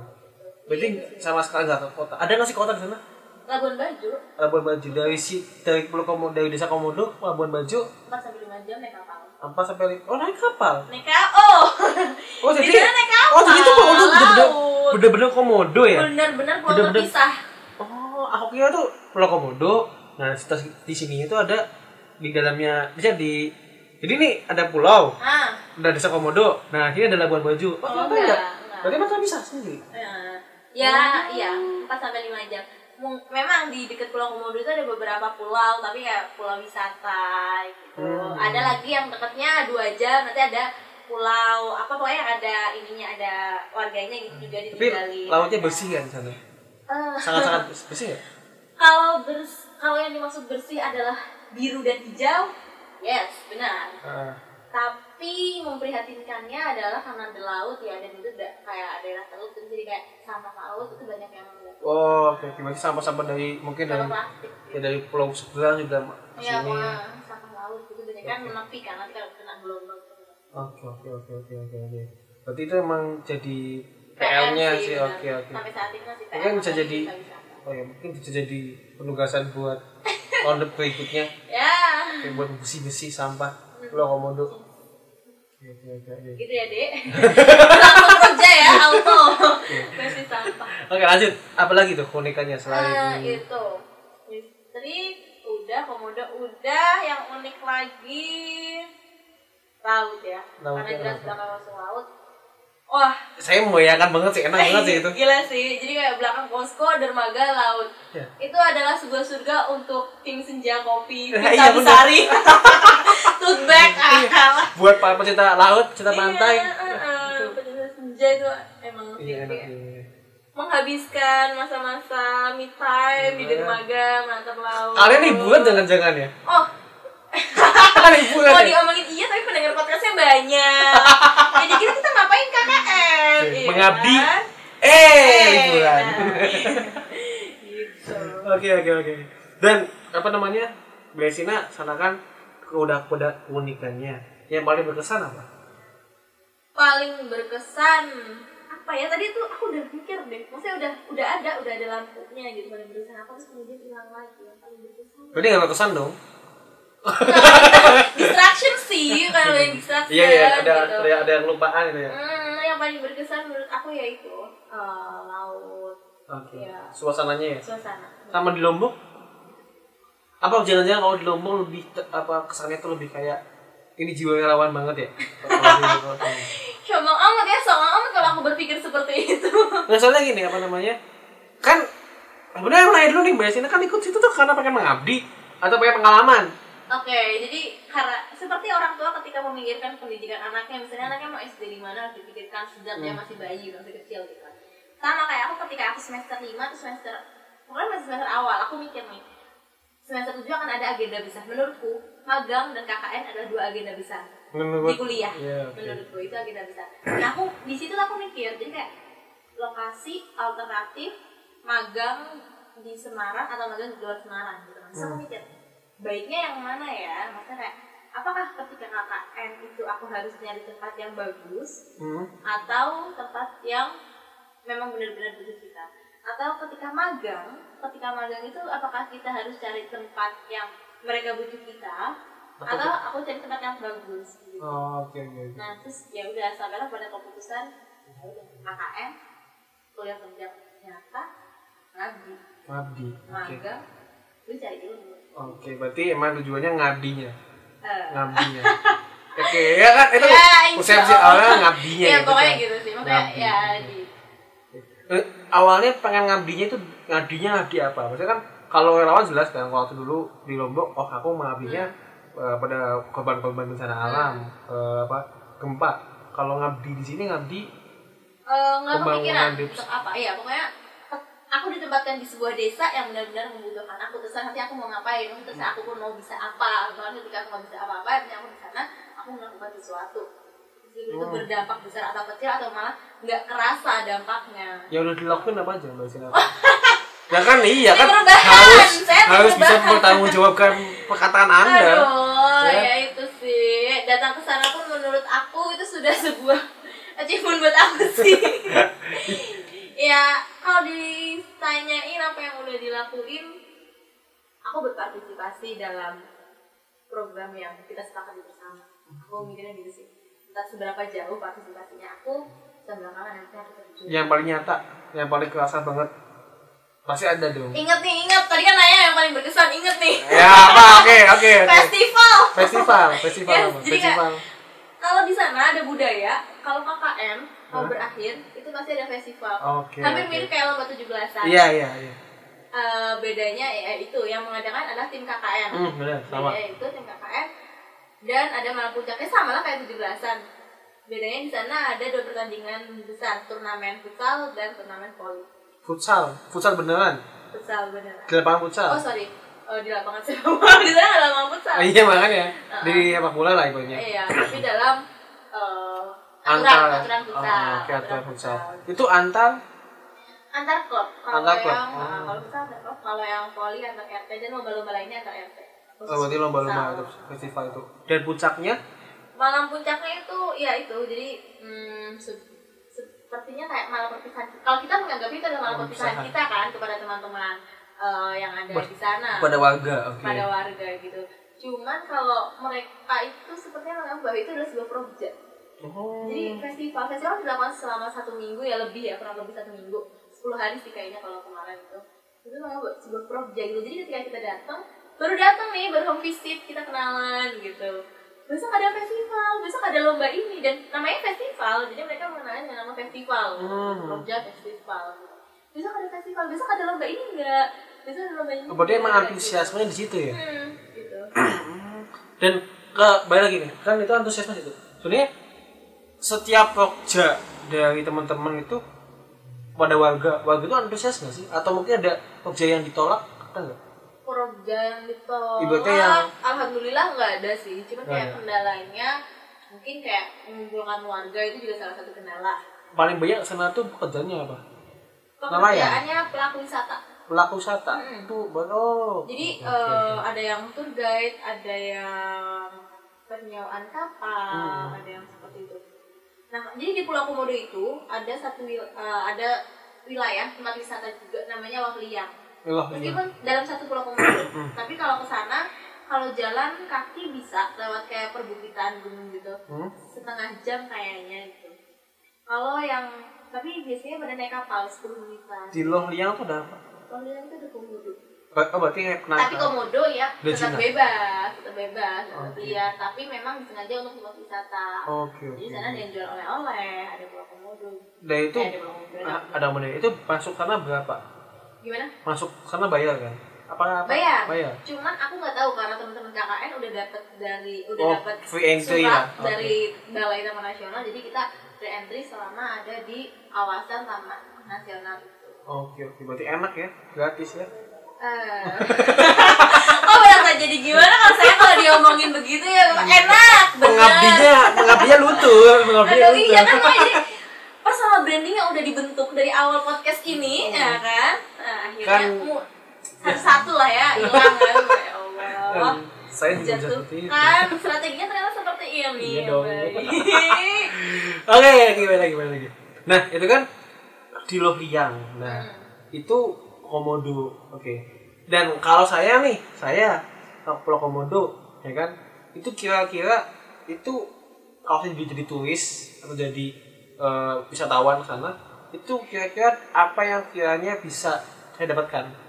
berarti sama sekali nggak ke kota. Ada nggak sih kota di sana? Labuan Bajo. Labuan Bajo. Dari si dari Pulau Komodo dari desa Komodo ke Labuan Bajo. 4 sampai 5 jam naik kapal. Empat sampai lima oh naik kapal? Naik kapal oh! Oh Di jadi sana naik kapal, oh jadi itu Komodo bener-bener bener-bener Komodo ya? Bener-bener pulau Bener-bener. terpisah. Oh aku kira tuh Pulau Komodo. Nah di, di sini itu ada di dalamnya bisa di jadi ini ada pulau ah. ada desa Komodo nah ini ada Labuan Bajo. Oh, Oh, enggak, enggak. Berarti mereka bisa sendiri? Ya ya iya 4 sampai 5 jam. Memang di dekat Pulau Komodo itu ada beberapa pulau tapi ya pulau wisata gitu. Hmm. ada lagi yang dekatnya dua jam nanti ada pulau apa pokoknya ada ininya ada warganya gitu juga tapi ditinggalin. lautnya bersih kan di sana? Eh, sangat-sangat bersih ya? Kalau bers kalau yang dimaksud bersih adalah biru dan hijau yes benar. Ah, tapi memprihatinkannya adalah karena ada laut ya dan itu da- kayak daerah teluk jadi kayak sampah laut itu banyak yang oh oke oke. Berarti sampah-sampah dari mungkin dari plastik ya dari pulau seberang juga ke Iya, sampah laut itu banyak kan menepi kan nanti kalau kena gelombang. oke oke oke oke oke oke. Berarti itu emang jadi PR-nya sih benar. oke oke. Sampai saat ini masih PR. Mungkin bisa jadi- bisa. Oh ya mungkin bisa jadi penugasan buat tahun berikutnya Ya, kayak buat besi-besi sampah Pulau Komodo gitu ya dek. Langsung kerja ya, auto. Versi sampah. oke lanjut apa lagi tuh keunikannya selain itu. Listrik udah, komodo udah, yang unik lagi laut ya. Laut Karena ya, jelas langsung laut. Wah, saya membayangkan banget sih enak banget sih itu Gila sih. Jadi kayak belakang posko, dermaga, laut. Ya. Itu adalah sebuah surga untuk tim senja kopi, Iya, Vita bener. Besari, tote bag, Iya. akal. buat para pecinta laut pecinta pantai Iya, uh, pecinta senja itu emang iya enak iya. menghabiskan masa-masa me time di Iya. dermaga menatap laut. kalian liburan jangan-jangan ya Oh, liburan mau ya diomongin iya tapi pendengar podcastnya banyak. Jadi kita kita ngapain KKN? Oke, iya mengabdi. kan? eh liburan nah. gitu. Oke oke oke. Dan apa namanya? Besina sana kan udah udah keunikannya. Yang paling berkesan apa? Paling berkesan apa ya tadi tuh aku udah mikir deh maksudnya udah udah ada udah ada lampunya gitu paling berkesan apa terus kemudian hilang lagi yang paling berkesan Berarti nggak berkesan dong? distraction sih kalau yang distraction Iya iya ada gitu. ada ada yang lupaan gitu ya. Hmm, yang paling berkesan menurut aku ya itu eh, laut Oke. Iya. Suasananya ya. suasana Sama di Lombok? Apa jangan-jangan kalau di Lombok lebih apa kesannya tuh lebih kayak ini jiwa relawan banget ya? Sombong amat ya sombong amat kalau aku berpikir seperti itu Nah soalnya gini apa namanya kan sebenarnya nanya dulu nih mbak Sina kan ikut situ tuh karena pengen mengabdi atau pengen pengalaman. Oke, jadi karena seperti orang tua ketika memikirkan pendidikan anaknya, misalnya anaknya mau SD di mana harus dipikirkan sejak dia masih bayi, masih kecil gitu kan. Sama kayak aku ketika aku semester 5 atau semester pokoknya masih semester awal, aku mikir nih semester 7 akan ada agenda besar. Menurutku, magang dan KKN adalah dua agenda besar di kuliah. Iya, oke. Menurutku itu agenda besar. Nah, aku di situ aku mikir, jadi kayak lokasi alternatif magang di Semarang atau magang di luar Semarang gitu. Terus aku Hmm. mikir, baiknya yang mana ya? Maksudnya kayak apakah ketika KKN itu aku harus nyari tempat yang bagus Hmm. atau tempat yang memang benar-benar butuh kita? Atau ketika magang, ketika magang itu apakah kita harus cari tempat yang mereka butuh kita Atau- atau aku cari tempat yang bagus gitu. Oh, oke oke. oke. Nah terus ya udah sampailah pada keputusan ya KKN kuliah kerja nyata ngabdi Ngabdi. Magang lu cari ilmu Oke, berarti emang tujuannya ngabdinya. Eh, Ngabdinya. Oke, ya kan itu Ya, Allah. awalnya ngabdinya ya gitu pokoknya kan. gitu sih makanya Ngabdi. ya di Eh, awalnya pengen ngabdinya itu ngabdinya ngabdi apa? Maksudnya kan kalau relawan jelas kan waktu dulu di Lombok, oh aku mengabdinya eh, pada korban-korban bencana alam, eh, apa gempa. Kalau ngabdi di sini ngabdi eh, nggak Pembangunan kepikiran untuk apa iya pokoknya aku ditempatkan di sebuah desa yang benar-benar membutuhkan aku terus nanti aku mau ngapain terus aku pun mau bisa apa bahkan ketika aku nggak bisa apa-apa nanti aku di sana aku melakukan sesuatu Terus itu Hmm. berdampak besar atau kecil atau malah nggak kerasa dampaknya yang udah dilakukan apa aja mbak Sina? ya kan iya kan perubahan, harus saya harus bisa bertanggung jawabkan perkataan anda. Aduh, Ya. ya. itu sih. Datang ke sana pun menurut aku itu sudah sebuah achievement buat aku sih. ya, kalau ditanyain apa yang udah dilakuin, aku berpartisipasi dalam program yang kita sepakati bersama. Aku mikirnya gitu sih. Entah seberapa jauh partisipasinya aku, sebelakangan nanti aku terjun. Yang paling nyata, yang paling kerasa banget pasti ada dong. Ingat nih, ingat. Tadi kan nanya yang paling berkesan, inget nih. Ya apa? Oke oke. Festival. Festival, festival Yes, Festival. kalau di sana ada budaya kalau KKN mau berakhir itu pasti ada festival. Oke, hampir oke. mirip kayak lomba 17-an Iya iya iya. Eh, bedanya ya itu yang mengadakan adalah tim KKN Hmm, benar sama. bedanya itu tim KKN dan ada malam puncaknya sama lah kayak 17-an bedanya di sana ada dua pertandingan besar turnamen futsal dan turnamen voli. Futsal, futsal beneran. futsal beneran. Di lapangan futsal. oh sorry. Oh, di lapangan sepak bola di sana ada lapangan futsal. Iya makanya. Di sepak bola lah ibaratnya. iya tapi dalam eh, Antar. Aturan Oh, aturan futsal. Itu antar? Antar klub. Kalau Antar klub, yang oh. uh, kalau futsal antar klub. Kalau yang voli antar RT dan lomba-lomba lainnya antar RT oh, berarti lomba-lomba itu festival itu. Dan puncaknya? Malam puncaknya itu ya itu. Jadi hmm, se- sepertinya kayak malam perpisahan. Kalau kita menganggap itu adalah malam perpisahan kita kan kepada teman-teman eh, yang ada Ber- di sana. pada warga, oke. pada warga gitu. Cuman kalau mereka itu sepertinya menganggap bahwa itu adalah sebuah proyek Oh. Jadi festival festival dilakukan selama satu minggu ya lebih ya kurang lebih satu minggu. 10 hari sih kayaknya kalau kemarin itu. Itu namanya buat sebuah project gitu. Jadi ketika kita datang baru datang nih baru home visit kita kenalan gitu. Besok ada festival besok ada lomba ini dan namanya festival jadi mereka mengenalnya dengan nama festival. Hmm. project festival. Besok ada festival besok ada lomba ini enggak? Besok ada lomba ini Oh, berarti emang antusiasmenya di situ ya? hmm, gitu. Dan ke balik lagi nih. Kan itu antusiasme itu sebenarnya setiap pokja dari teman-teman itu pada warga warga itu antusias nggak sih? Atau mungkin ada pokja yang ditolak ada nggak? Project yang ditolak. Ibaratnya yang- alhamdulillah nggak ada sih. Cuma kayak kendalanya mungkin kayak mengumpulkan warga itu juga salah satu kendala. Paling banyak sana tuh pekerjaannya apa? Nelayan? pekerjaannya pelaku wisata. Pelaku wisata? Mm-mm. itu oh. Jadi oke, eh, oke. ada yang tour guide ada yang penyewaan kapal Hmm. ada yang seperti itu nah jadi di Pulau Komodo itu ada satu wil- eh, ada wilayah tempat wisata juga namanya Wahliang Wah, iya. meskipun dalam satu pulau komodo tapi kalau ke sana kalau jalan kaki bisa lewat kayak perbukitan gunung gitu. Hmm? setengah jam kayaknya gitu. Kalau yang tapi biasanya pada naik kapal 10 menitan. Di Loh Liang tuh ada apa? Yang itu ada komodo oh berarti kayak tapi komodo ya tetap bebas tetap bebas Oke. liar tapi memang disengaja untuk tempat wisata Oke oke. jadi sana ada yang jual oleh-oleh ada pulau komodo Dan itu Eh, ada komodo ada. ah, ada mana? Itu masuk sana berapa? gimana Masuk sana bayar kan? Apa apa? bayar Bayar. cuman aku nggak tahu karena teman-teman KKN udah dapat dari udah Oh, dapat free entry surat lah. Oke. dari balai taman nasional jadi kita free entry selama ada di kawasan taman nasional itu Oke oke. Berarti enak ya? Gratis ya? Eh. oh berasa jadi gimana kalau saya kalau diomongin begitu ya enak bener Pengabdinya, pengabdinya luntur, pengabdinya iya kan luntur. makanya jadi personal branding yang udah dibentuk dari awal podcast ini ya kan nah, akhirnya Kan- mu- satu-satu lah ya hilang kan ya Allah Dan saya juga seperti itu. jatuhkan strateginya ternyata seperti ini Iya dong. Oke, gimana gimana lagi? Nah, itu kan di Lohiang. Nah, itu komodo. Oke. Dan kalau saya nih, saya ke Pulau Komodo, ya kan? Itu kira-kira itu kalau saya jadi, turis atau jadi eh, wisatawan ke sana, itu kira-kira apa yang kiranya bisa saya dapatkan?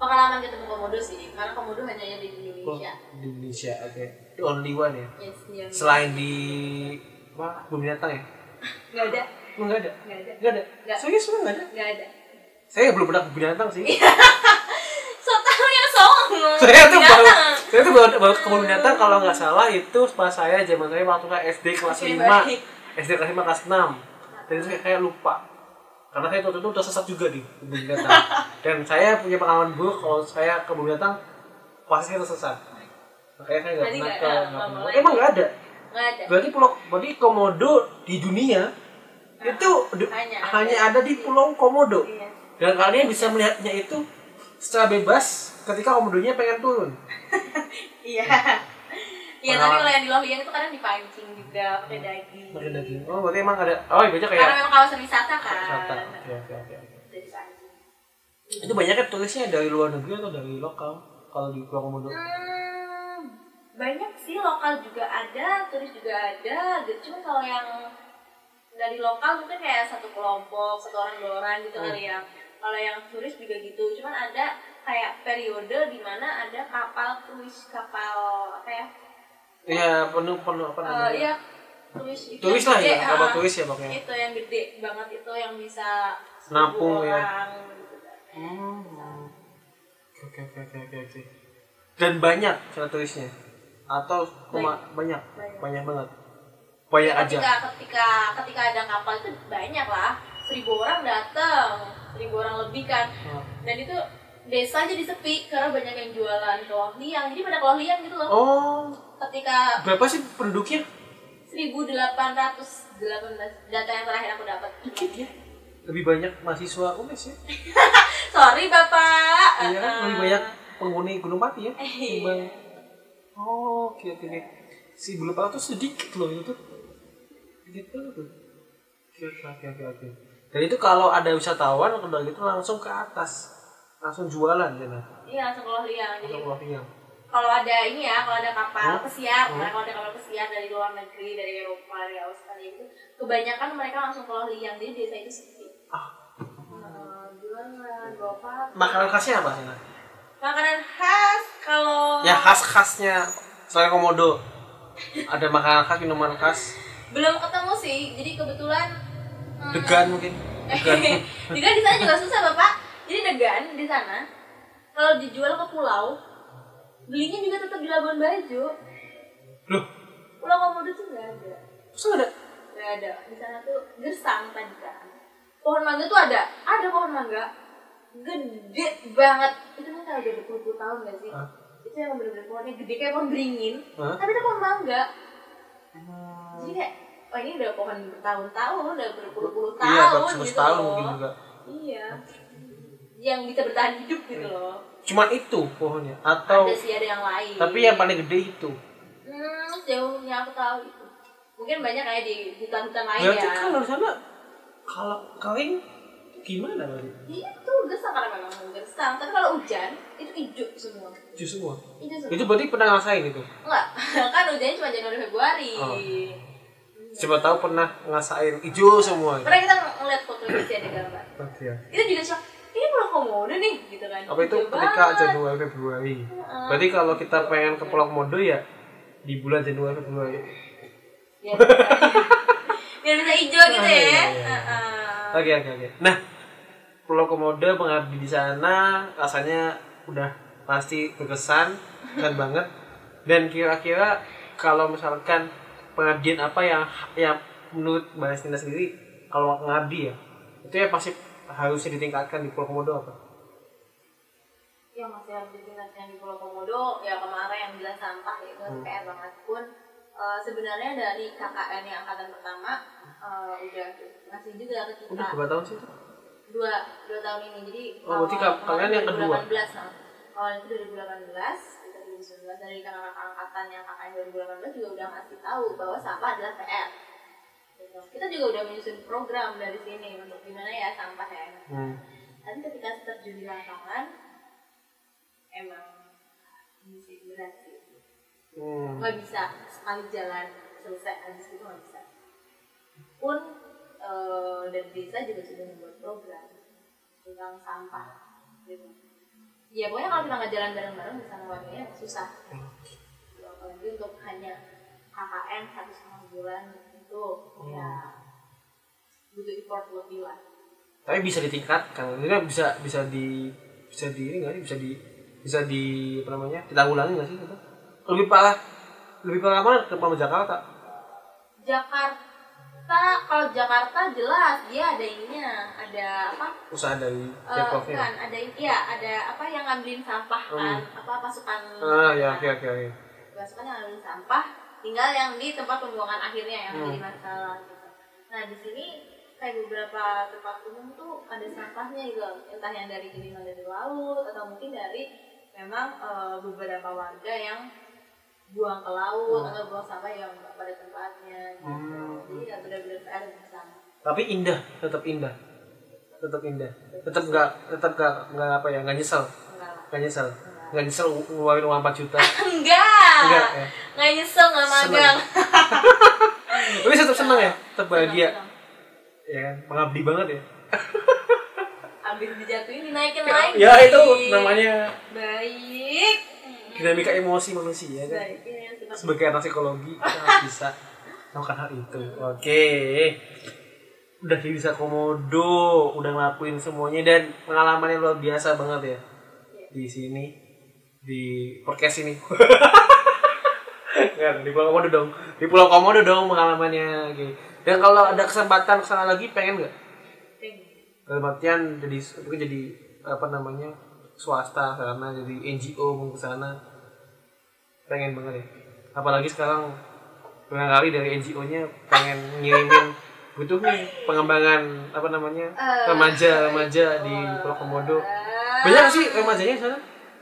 pengalaman ketemu komodo sih karena komodo hanya ada di Oh, Indonesia di Indonesia, oke. The only one ya. yes, Selain di apa? Kebun binatang ya? nggak ada Emang nggak ada? nggak ada Nggak ada? Serius nggak ada? nggak ada Saya belum pernah ke binatang sih. so tahu yang songong saya tuh baru saya tuh baru, baru ke kebun binatang. Kalau nggak salah itu pas saya zaman saya waktu SD kelas Oke, 5 baik. SD kelas 5 kelas 6 dan itu saya kayak lupa. Karena saya waktu itu udah sesat juga di kebun binatang. Dan saya punya pengalaman buruk kalau saya ke kebun binatang pas saya tersesat. Makanya saya nggak pernah ke boleh. emang nggak ada. nggak ada. Berarti pulau berarti komodo di dunia itu hanya hanya, ada. ada di pulau komodo. Iya. Dan kalian bisa melihatnya itu secara bebas ketika komodonya pengen turun Iya. Iya, tapi kalau yang di Lohiang itu kadang dipancing juga pakai daging. Pakai daging. Oh, berarti emang ada. Oh, iya, Karena kayak memang kawasan wisata kan. wisata. Oke, oke, oke. Jadi dipancing. Itu banyaknya turisnya dari luar negeri atau dari lokal? Kalau di Pulau Komodo. Hmm, banyak sih lokal juga ada, turis juga ada. Gitu. Cuma kalau yang dari lokal mungkin kayak satu kelompok, satu orang dua orang gitu Hmm. kali ya. Kalau yang turis juga gitu. Cuman ada kayak periode di mana ada kapal kruis, kapal apa ya? Iya, penuh penuh apa Eh, namanya? iya, turis itu turis lah gede, ya, kapal ah. turis ya pokoknya. itu yang gede banget itu yang bisa Nampung, 1000 ya. gitu. Hmm. Oke, oke, oke, oke, oke. Dan banyak cara turisnya atau cuma banyak, Banyak. banyak banget. Banyak aja. ketika ketika ketika ada kapal itu banyak lah seribu orang datang seribu orang lebih kan Oh. dan itu desa jadi sepi karena banyak yang jualan keloh liang jadi pada keloh liang gitu loh Oh, ketika berapa sih penduduknya? 1818 data yang terakhir aku dapat Dikit ya. Lebih banyak mahasiswa UNES ya. sorry bapak Iya kan, Eh, lebih banyak penghuni Gunung Pati ya. Iya. Timbang. Oh, oke oke. oke. Si bulu tuh sedikit loh itu. Sedikit banget tuh. Oke oke. oke. Dan itu kalau ada wisatawan udah gitu langsung ke atas. Langsung jualan nah. iya langsung keloh liang jadi Langsung keluar yang. kalau ada ini ya kalau ada kapal Hmm? pesiar Hmm? kalau ada kapal pesiar dari luar negeri dari Eropa dari Australia itu kebanyakan mereka langsung keloh liang jadi desa itu sepi Ah. Eh, jualan bawa Makanan khasnya apa sih? Makanan khas kalau Ya khas khasnya selain komodo. Ada makanan khas, minuman khas, belum ketemu sih jadi kebetulan hmm, degan mungkin. Degan. degan di sana juga susah bapak jadi degan di sana kalau dijual ke pulau belinya juga tetap di Labuan Bajo Loh, pulau Komodo tuh nggak ada nggak ada? nggak ada di sana tuh gersang tadi kan pohon mangga tuh ada ada pohon mangga gede banget itu kan udah berpuluh-puluh tahun gak sih Hah? itu yang bener-bener pohonnya gede kayak pohon beringin Hah? tapi itu pohon mangga Hmm. jadi kayak oh ini udah pohon bertahun-tahun udah berpuluh-puluh Iya, tahun baru gitu tahun loh mungkin juga. iya yang bisa bertahan hidup gitu loh Cuman itu pohonnya atau ada sih ada yang lain tapi yang paling gede itu. hmm sejauh yang aku tahu itu mungkin banyak kayak di hutan-hutan lain Berarti ya kalau di sana kalau kering gimana berarti? itu gersang karena memang gersang tapi kalau hujan itu hijau semua Hijau semua. hijau semua Itu berarti pernah ngerasain itu. enggak kan hujannya cuma Januari Februari Oh. Coba tahu pernah ngerasain hijau semua. itu. pernah kita ngeliat foto sih ada gambar Oke. itu juga cuma ini pulau komodo nih gitu kan apa itu Hijau ketika banget. Januari Februari berarti kalau kita pengen ke Pulau Komodo ya di bulan Januari Februari bisa, biar bisa hijau gitu Ah, ya iya, iya. Heeh. oke oke oke nah Pulau Komodo mengabdi di sana rasanya udah pasti berkesan kan banget dan kira-kira kalau misalkan pengabdian apa yang yang menurut Mbak Estina sendiri kalau ngabdi ya itu ya pasti harusnya ditingkatkan di Pulau Komodo apa? yang masih harus ditingkatkan di Pulau Komodo ya kemarin yang bilang sampah itu Hmm. PR banget pun eh, sebenarnya dari KKN yang angkatan pertama eh, udah ngasih juga ke kita Udah berapa tahun sih itu? dua dua tahun ini jadi Oh, berarti ka- kalian yang kedua? 2018 nah. awal itu 2018 kita 2019 dari kakak-kakak angkatan yang KKN 2018 juga udah ngasih tahu bahwa sampah adalah PR Gitu. kita juga udah menyusun program dari sini untuk gimana ya sampah ya Hmm. tapi ketika terjun di lapangan emang ini sih berat sih Hmm. nggak bisa sekali jalan selesai habis itu nggak bisa pun eh, dari desa juga sudah membuat program tentang sampah gitu ya pokoknya kalau kita nggak jalan bareng-bareng bersama warganya susah. Gitu, apalagi untuk hanya KKN satu setengah bulan itu ya butuh effort lebih lah. Tapi bisa ditingkatkan, kan bisa bisa di bisa di ini nggak sih? bisa di bisa di apa namanya? Ditanggulangi nggak sih? Itu? Lebih parah lebih parah mana ke Pama Jakarta? Jakarta kalau Jakarta jelas dia ada ininya ada apa Usaha dari Pemprovnya. kan ada iya ada apa yang ngambilin sampah kan apa pasukan Ah ya oke oke oke. pasukan yang ngambilin sampah tinggal yang di tempat pembuangan akhirnya yang Hmm. jadi masalah gitu. nah di sini kayak beberapa tempat umum tuh ada sampahnya gitu entah yang dari kiriman dari laut atau mungkin dari memang eh, beberapa warga yang buang ke laut atau buang sampah yang nggak pada tempatnya gitu. Hmm. jadi ya benar-benar PR Tapi indah, tetap indah, tetap indah, tetap nggak tetap nggak nggak apa ya nggak nyesel, enggak nggak nyesel, nggak. Nyesel ngeluarin uang 4 juta. enggak Enggak ya. nggak nyesel nggak magang. Tapi tetap senang ya, tetap bahagia, Senang, senang. ya kan? Mengabdi banget ya. abis dijatuhin dinaikin lagi. Ya itu namanya baik dinamika emosi manusia kan. baik ini yang suka sebagai anak psikologi kita harus bisa melakukan hal itu. Oke. Udah di bisa komodo udah ngelakuin semuanya dan pengalamannya luar biasa banget ya. Di sini di podcast ini. Kan di Pulau Komodo dong. Di Pulau Komodo dong pengalamannya oke. Dan kalau ada kesempatan ke sana lagi pengen nggak? Dalam artian jadi mungkin jadi apa namanya swasta karena jadi NGO mau ke sana pengen banget ya. Apalagi sekarang barangkali dari NGO-nya pengen ngirimin butuh nih pengembangan apa namanya Eh, remaja remaja di Pulau Komodo. banyak nggak sih remajanya di sana?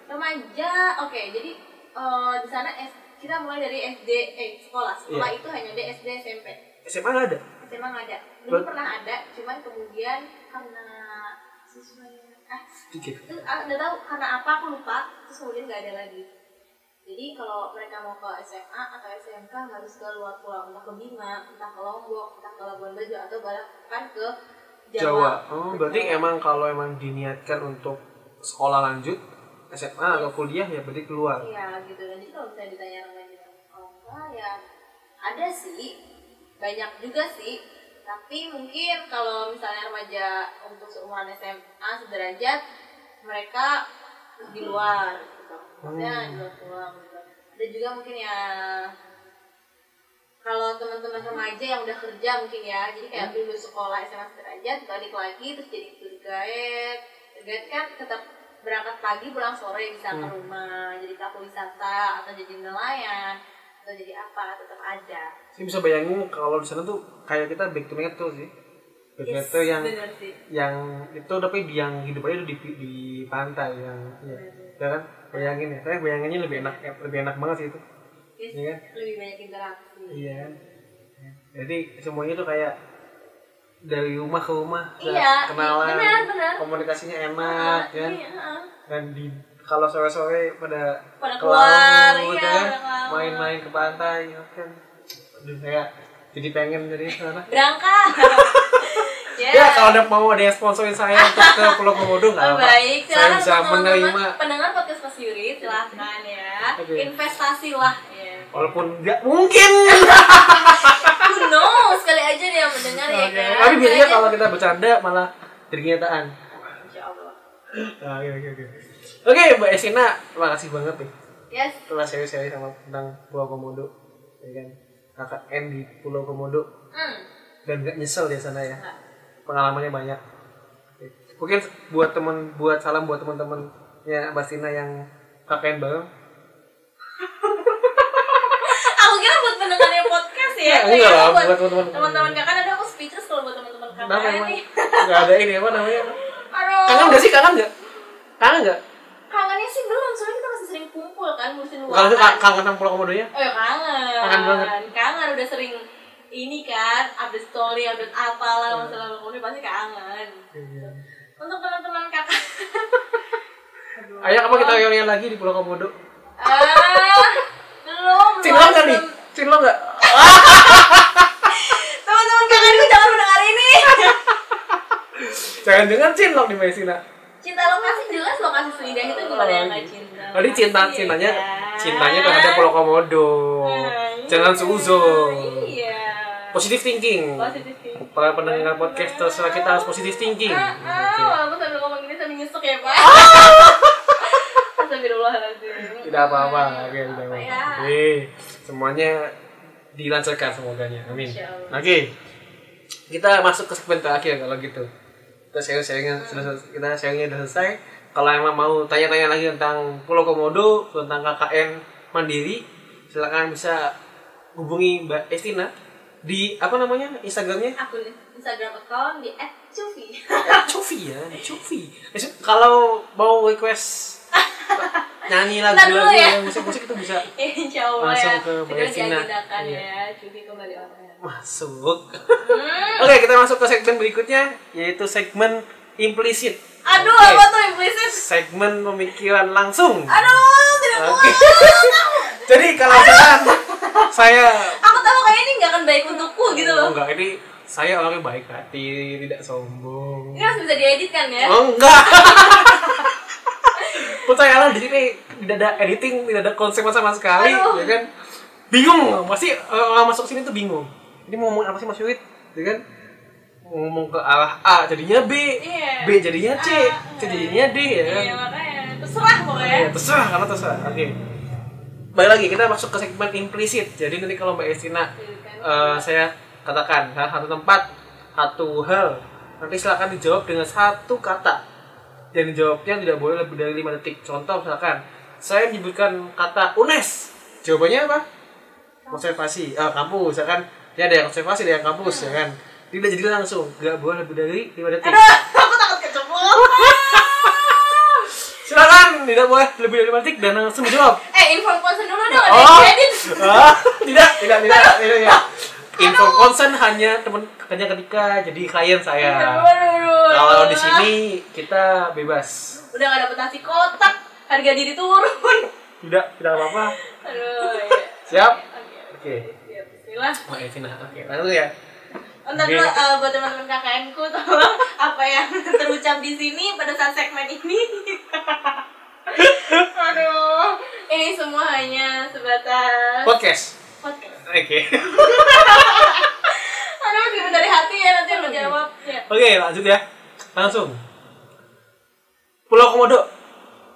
Remaja oke jadi eh, di sana S, kita mulai dari SD eh sekolah. Sekolah itu hanya ada SD SMP SMA nggak ada? SMA nggak ada. Dulu pernah ada cuman kemudian karena siswanya ah sedikit. itu ah, nggak tahu karena apa aku lupa terus kemudian nggak ada lagi jadi kalau mereka mau ke SMA atau SMK harus ke luar pulau entah ke Bima entah ke Lombok entah ke Labuan Bajo atau bahkan ke Jawa, Jawa, oh berarti emang kalau emang diniatkan untuk sekolah lanjut SMA atau kuliah ya berarti keluar. Iya gitu. Dan jadi kalau misalnya ditanya remaja kalau enggak ya ada sih banyak juga sih. Tapi mungkin kalau misalnya remaja untuk seumuran SMA sederajat mereka di luar maksudnya di luar pulau gitu. Ada juga mungkin ya kalau teman-teman remaja yang udah kerja mungkin ya jadi kayak dulu sekolah SMA sederajat balik lagi terus jadi tour guide. Tour guide kan tetap berangkat pagi pulang sore bisa ke rumah jadi pelaku wisata atau jadi nelayan atau jadi apa tetap ada. Saya bisa bayangin kalau di sana tuh kayak kita back to nature sih. Back to nature yang sih. yang itu tapi yang hidupannya itu di di pantai yang ya, ya kan bayangin ya saya bayanginnya lebih enak lebih enak banget sih itu Yes, Iya kan? lebih banyak interaksi iya kan Ya. jadi semuanya tuh kayak dari rumah ke rumah bisa Iya, kenalan benar, benar. komunikasinya enak Ah, kan iya, dan di kalau sore sore pada Pada ke keluar, iya, ya kan? pada ke laut. main-main ke pantai ya kan Aduh, saya jadi pengen dari sana berangkat Ya. Ya kalau ada mau ada yang sponsorin saya untuk ke Pulau Komodo nggak Oh, apa. baik, Saya bisa menerima pendengar podcast Mas Yuri, silahkan ya. Oke. Investasi lah ya. walaupun nggak mungkin. Who knows, sekali aja dia yang mendengar ya Oke. kan. Tapi biasanya kalau kita bercanda malah jadi kenyataan. Allah. Nah, Oke oke oke. Oke Mbak Esina, terima kasih banget nih Yes. telah share-share sama tentang Pulau Komodo, ya kan? Kakak N di Pulau Komodo Hmm. dan nggak nyesel di sana ya. Nggak. Pengalamannya banyak. Mungkin buat teman buat salam buat teman-temannya Mbak Sina yang KKN bareng. Aku kira buat pendengarnya podcast ya. Ya, enggak lah, buat buat teman-teman. teman-teman kakak ada aku speechless kalau buat teman-teman kakak emang? nih. Nggak ada ini apa namanya? Aduh. Kangen nggak sih? Kangen nggak? Kangen nggak? Kangennya sih belum, soalnya kita masih sering kumpul kan, ngurusin luar. Kangen sama Pulau Komodo ya? Oh ya kangen. Kangen banget. Kangen udah sering ini kan, update story, update apa lah Hmm. masalah komunikasi pasti kangen. Iya. Untuk teman-teman kakak. Aduh. Ayo apa kita reunian lagi di Pulau Komodo? Ah, belum. Cinlok nggak nih? Cinlok nggak? Teman-teman kakak itu jangan mendengar ini. Jangan jangan cinlok di Mbak Sina. Cinta lokasi jelas lokasi selidah itu gimana yang nggak cinta? Tadi cinta Lokasi, cintanya ya kan? cintanya terhadap Pulau Komodo. Nah, Jangan iya. Positive thinking. Positif thinking. Para pendengar podcast terserah kita harus positive thinking. Ah, ah, walaupun sambil ngomong gini sambil nyesek ya pak. Astagfirullahaladzim. Tidak apa-apa. Oke, tidak apa-apa. ya. Oke. Semuanya dilancarkan semoganya. Amin. Oke. Kita masuk ke segmen terakhir kalau gitu. Kita sharing-sharingnya sudah selesai. Kita sharingnya sudah selesai. Kalau emang mau tanya-tanya lagi tentang Pulau Komodo, tentang KKN Mandiri, silakan bisa hubungi Mbak Estina di apa namanya Instagramnya Akun Instagram account di @cufi. Covi ya Covi kalau mau request nyanyi lagu lagu ya. yang musik-musik itu bisa Allah Langsung ya. ke Mbak diagendakan Iya. ya. Cufi kembali online. masuk Hmm. oke kita masuk ke segmen berikutnya yaitu segmen implisit Aduh, Oke. apa tuh implicit? segmen pemikiran langsung Aduh, tidak Oke. mau. jadi kalau misalkan saya Aku tahu kayak ini nggak akan baik untukku gitu loh. Oh, enggak ini saya orangnya baik hati tidak sombong Ini masih bisa diedit kan ya? Oh enggak. Percayalah di sini tidak ada editing, tidak ada konsep sama sekali, Aduh. ya kan? Bingung, pasti orang masuk sini tuh bingung. Ini mau ngomong apa sih Mas Yurit, ya kan? Ngomong ke arah A jadinya B, Iya. B jadinya C, Ah, C jadinya D, ya kan? Iya makanya terserah pokoknya. Ya, terserah, karena terserah. Oke. Balik lagi, kita masuk ke segmen implisit. Jadi nanti kalau Mbak Estina eh, saya katakan salah satu tempat, satu hal, nanti silakan dijawab dengan satu kata. Dan dijawabnya tidak boleh lebih dari 5 detik. Contoh misalkan, saya menyebutkan kata UNES. Jawabannya apa? Konservasi, eh, kampus, misalkan ini ada yang konservasi, ada yang kampus, ya kan? Tidak jadi langsung, nggak boleh lebih dari 5 detik. Aduh, aku takut keceplosan. Silakan, tidak boleh lebih dari 5 detik dan langsung dijawab. eh, inform konsen dulu dong, ada Oh, ah, tidak, tidak, tidak, tidak, tidak. Info konsen hanya teman hanya ketika jadi klien saya. Aduh, aduh. Kalau di sini kita bebas. udah gak dapet nasi kotak, harga diri turun. Tidak, tidak apa-apa. Aduh, iya. Siap? Oke. Oke. Siap, bismillah. Mbak Evina, oke, langsung ya. Ntar Oke. dulu eh, buat teman-teman KKN ku tolong apa yang terucap di sini pada saat segmen ini. Aduh, ini semua hanya sebatas Podcast. podcast. Oke. Aduh, masih dari hati ya nanti yang menjawab. Ya, Oke, lanjut ya. Langsung. Pulau Komodo.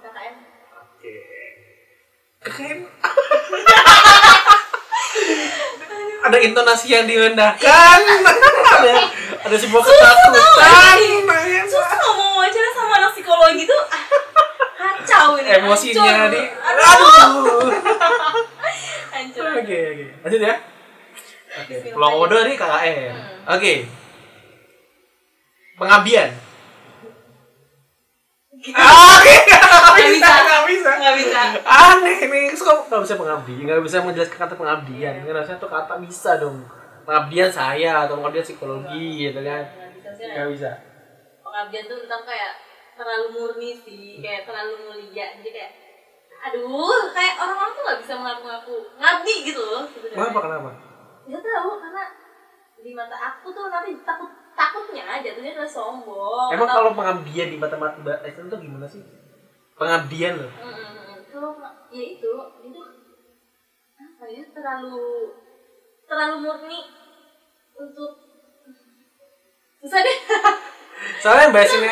KKN. Keren. Ada intonasi yang direndahkan. ada, ada sebuah ketakutan. Susah ngomong wawancara sama anak psikologi tuh ah, kacau ini. Emosinya di. Aduh, hancur. Oke, oke. Lanjut ya. Oke. Pulau Komodo nih KKN. Oke. Pengabdian. Ah, Oke. Nggak bisa. Nggak bisa. Nggak bisa. Aneh nih. Kok nggak bisa pengabdi? Nggak bisa menjelaskan kata pengabdian. Kan harusnya tuh kata bisa dong. Pengabdian saya atau pengabdian psikologi gitu kan. Nggak bisa sih. Nggak bisa. Pengabdian tuh tentang kayak terlalu murni sih, kayak terlalu mulia. Jadi kayak aduh, kayak orang-orang tuh nggak bisa mengaku-ngaku ngabdi gitu loh sebenarnya. Kenapa kenapa? Gak tahu karena di mata aku tuh nanti takut takutnya jatuhnya adalah sombong Emang atau- kalau pengabdian di mata mata Mbak Aisyah itu gimana sih? Pengabdian loh. Mm, mm, mm. kalau ya itu itu apa ya terlalu terlalu murni untuk susah deh Soalnya Mbak Aisyah ya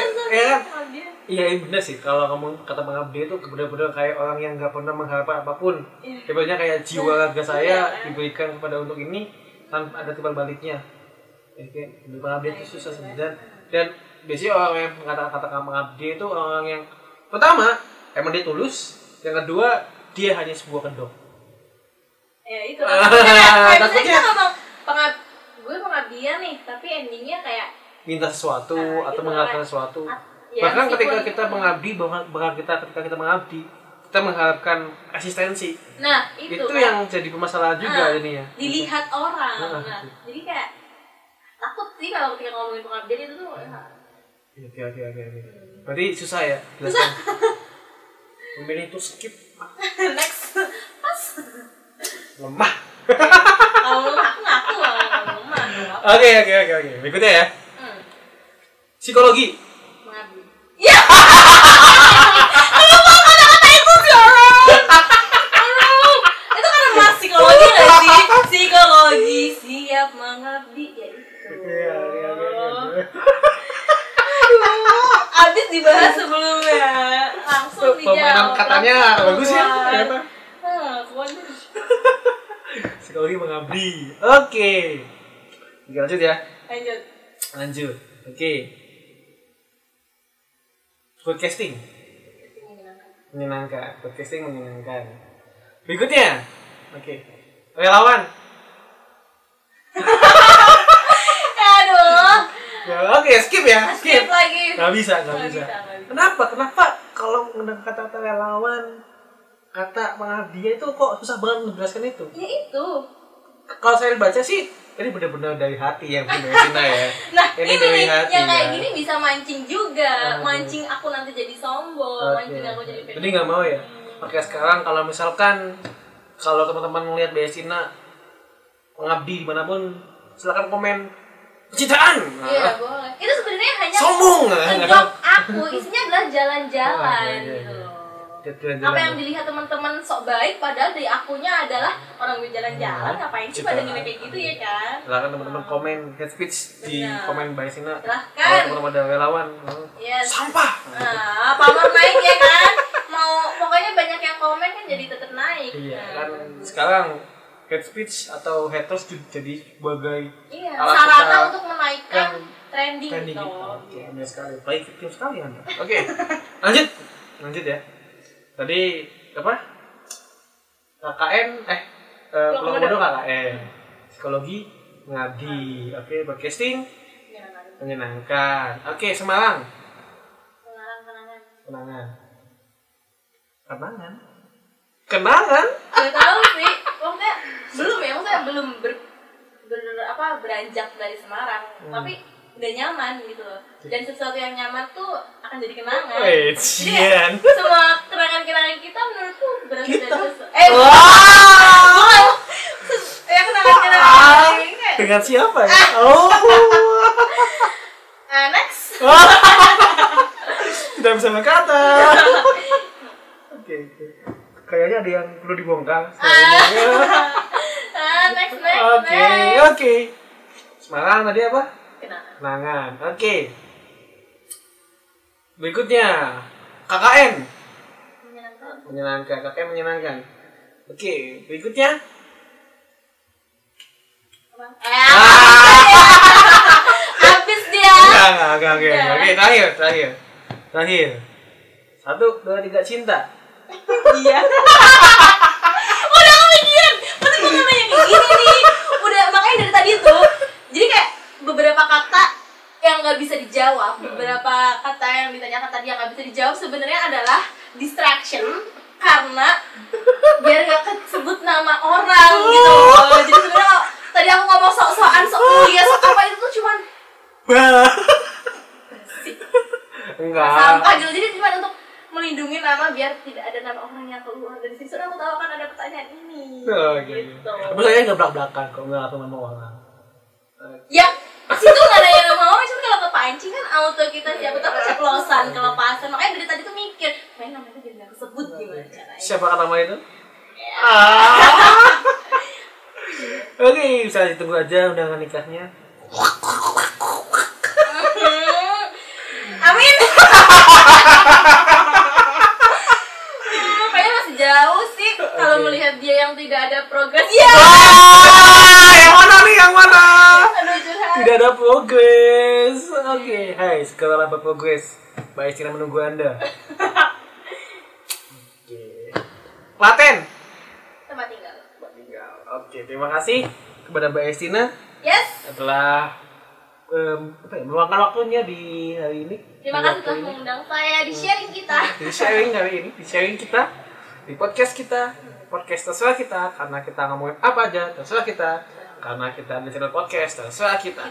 kan Pengabdian. Iya iya bener sih kalau kamu kata pengabdi itu benar-benar kayak orang yang nggak pernah mengharapkan apa pun. Iya. Sebenarnya kayak jiwa raga saya Iya. diberikan kepada untuk ini tanpa ada timbal baliknya. Ya, kan? pengabdi itu susah sih dan dan biasanya orang yang kata-kata pengabdi itu orang yang pertama emang dia tulus, yang kedua dia hanya sebuah kedok. ya itu takutnya kayak kayak kita ngomong pengab gue pengabdian nih tapi endingnya kayak minta sesuatu Nah, atau gitu, mengharapkan kan. sesuatu. Ya, Bahkan ketika kita mengabdi, bahkan kita ketika kita mengabdi, kita mengharapkan asistensi. nah itu, Itu, kan. yang jadi permasalahan juga Ah, ini ya. dilihat orang Ah, nah jadi kayak takut sih kalau ketika ngomongin pengabdian itu tuh ya, Oke oke oke oke. Berarti susah ya jelaskan. Memilih itu skip next pas lemah. kalau lemah aku ngaku kalau lemah. Oke oke oke oke. Berikutnya ya. Hmm, Psikologi. mengabdi ya abis dibahas sebelumnya langsung dijawab Pemainan katanya bagus ya ternyata. Pokoknya Psikologi mengabdi. Oke. Oke lanjut ya. lanjut Lanjut. Oke. Podcasting menyenangkan. Podcasting menyenangkan. Berikutnya. Oke. Relawan. Ya, Oke, skip ya. skip lagi Gak bisa, gak Nggak bisa. bisa. Kenapa? Kenapa kalau mendengar kata-kata relawan, kata pengabdian itu kok susah banget menjelaskan itu? ya itu Kalau saya baca sih, ini benar-benar dari hati yang punya Cina ya. nah Ini ini, dari nih hati, yang kayak ya. gini bisa mancing juga Aduh. mancing aku nanti jadi sombong Oke. mancing aku jadi Jadi nggak mau ya? Oke, sekarang kalau misalkan kalau teman-teman melihat Bea Cina mengabdi di mana pun, silakan komen kecintaan. iya boleh itu sebenarnya hanya sombong. ngejok aku isinya adalah jalan-jalan Oh, iya, iya, gitu iya. loh Jalan-jalan. apa yang dilihat teman-teman sok baik padahal di akunya adalah orang berjalan-jalan Iya. ngapain sih pada nilai kayak gitu ya kan Silakan teman-teman komen head speech di Benar. komen Bea Cina. Silahkan. Kalau teman-teman ada relawan, yes sampah. nah pamor naik ya kan mau pokoknya banyak yang komen kan jadi tetap naik Iya, Nah, kan sekarang head speech atau haters jadi sebagai iya alat sarana kita untuk menaikkan kan trending, trending gitu gitu. Oke, aneh sekali. Baik victim sekali Anda. Oke. lanjut. Lanjut ya. Tadi apa? KKN eh Pulau. Komodo KKN. Psikologi mengabdi. Oke, podcasting menyenangkan. Oke, Semarang. kenangan-kenangan Kenangan. Kenangan. Kenangan? Gak tahu sih, maksudnya belum ya, maksudnya belum ber, ber- apa beranjak dari Semarang, Hmm. tapi udah nyaman gitu loh. Dan sesuatu yang nyaman tuh akan jadi kenangan. Wait, Jadi semua kenangan-kenangan kita menurutku berasal Kita? dari sesuatu. Eh, Wah. bukan. ya kenangan-kenangan ini kayak Dengan siapa ya? Oh. ah, next. Tidak bisa berkata. Oke, oke. Kayaknya ada yang perlu dibongkar. Ah, next, Oke, oke. Semarang tadi apa? Kenangan. Kenangan. Oke. Berikutnya KKN Menyenangkan. menyenangkan. KKN menyenangkan. Oke, berikutnya Apa? Eh, habis dia. Enggak, enggak. Enggak. Oke, terakhir, terakhir. Terakhir. Satu, dua, tiga, cinta. Iya. udah kepikiran. Pasti gue nanya kayak gini nih. Udah makanya dari tadi tuh. Jadi kayak beberapa kata yang nggak bisa dijawab, beberapa kata yang ditanyakan tadi yang nggak bisa dijawab sebenarnya adalah distraction karena biar nggak kesebut nama orang gitu loh. Jadi sebenarnya tadi aku ngomong sok-sokan, sok kuliah, sok apa itu tuh cuman. Enggak. sampah gitu. Jadi cuma untuk melindungi nama biar tidak ada nama orang yang keluar dari situ. Soalnya aku tahu kan ada pertanyaan ini. Oke. Gitu. Tapi saya nggak belak belakan kok nggak langsung nama orang. Ya, situ nggak nanya nama kepancing kan auto kita siapa tahu keceplosan kelepasan makanya dari tadi tuh mikir main namanya jadi nggak kesebut gimana caranya Siapa nama itu? Ah. Oke, bisa ditunggu aja undangan nikahnya. amin kalau Oke. melihat dia yang tidak ada progres ya Ah, yang mana nih? Yang mana? Tidak ada progres. Oke, hai, sekarang apa progres? Mbak Estina menunggu Anda. Oke. Klaten. tempat tinggal Mbak tinggal. Oke, terima kasih kepada Mbak Estina yes telah em, apa ya, meluangkan waktunya di hari ini. terima kasih telah mengundang saya di sharing kita di sharing hari ini, di sharing kita di podcast kita, podcast terserah kita karena kita ngomongin apa aja terserah kita karena kita di channel podcast terserah kita.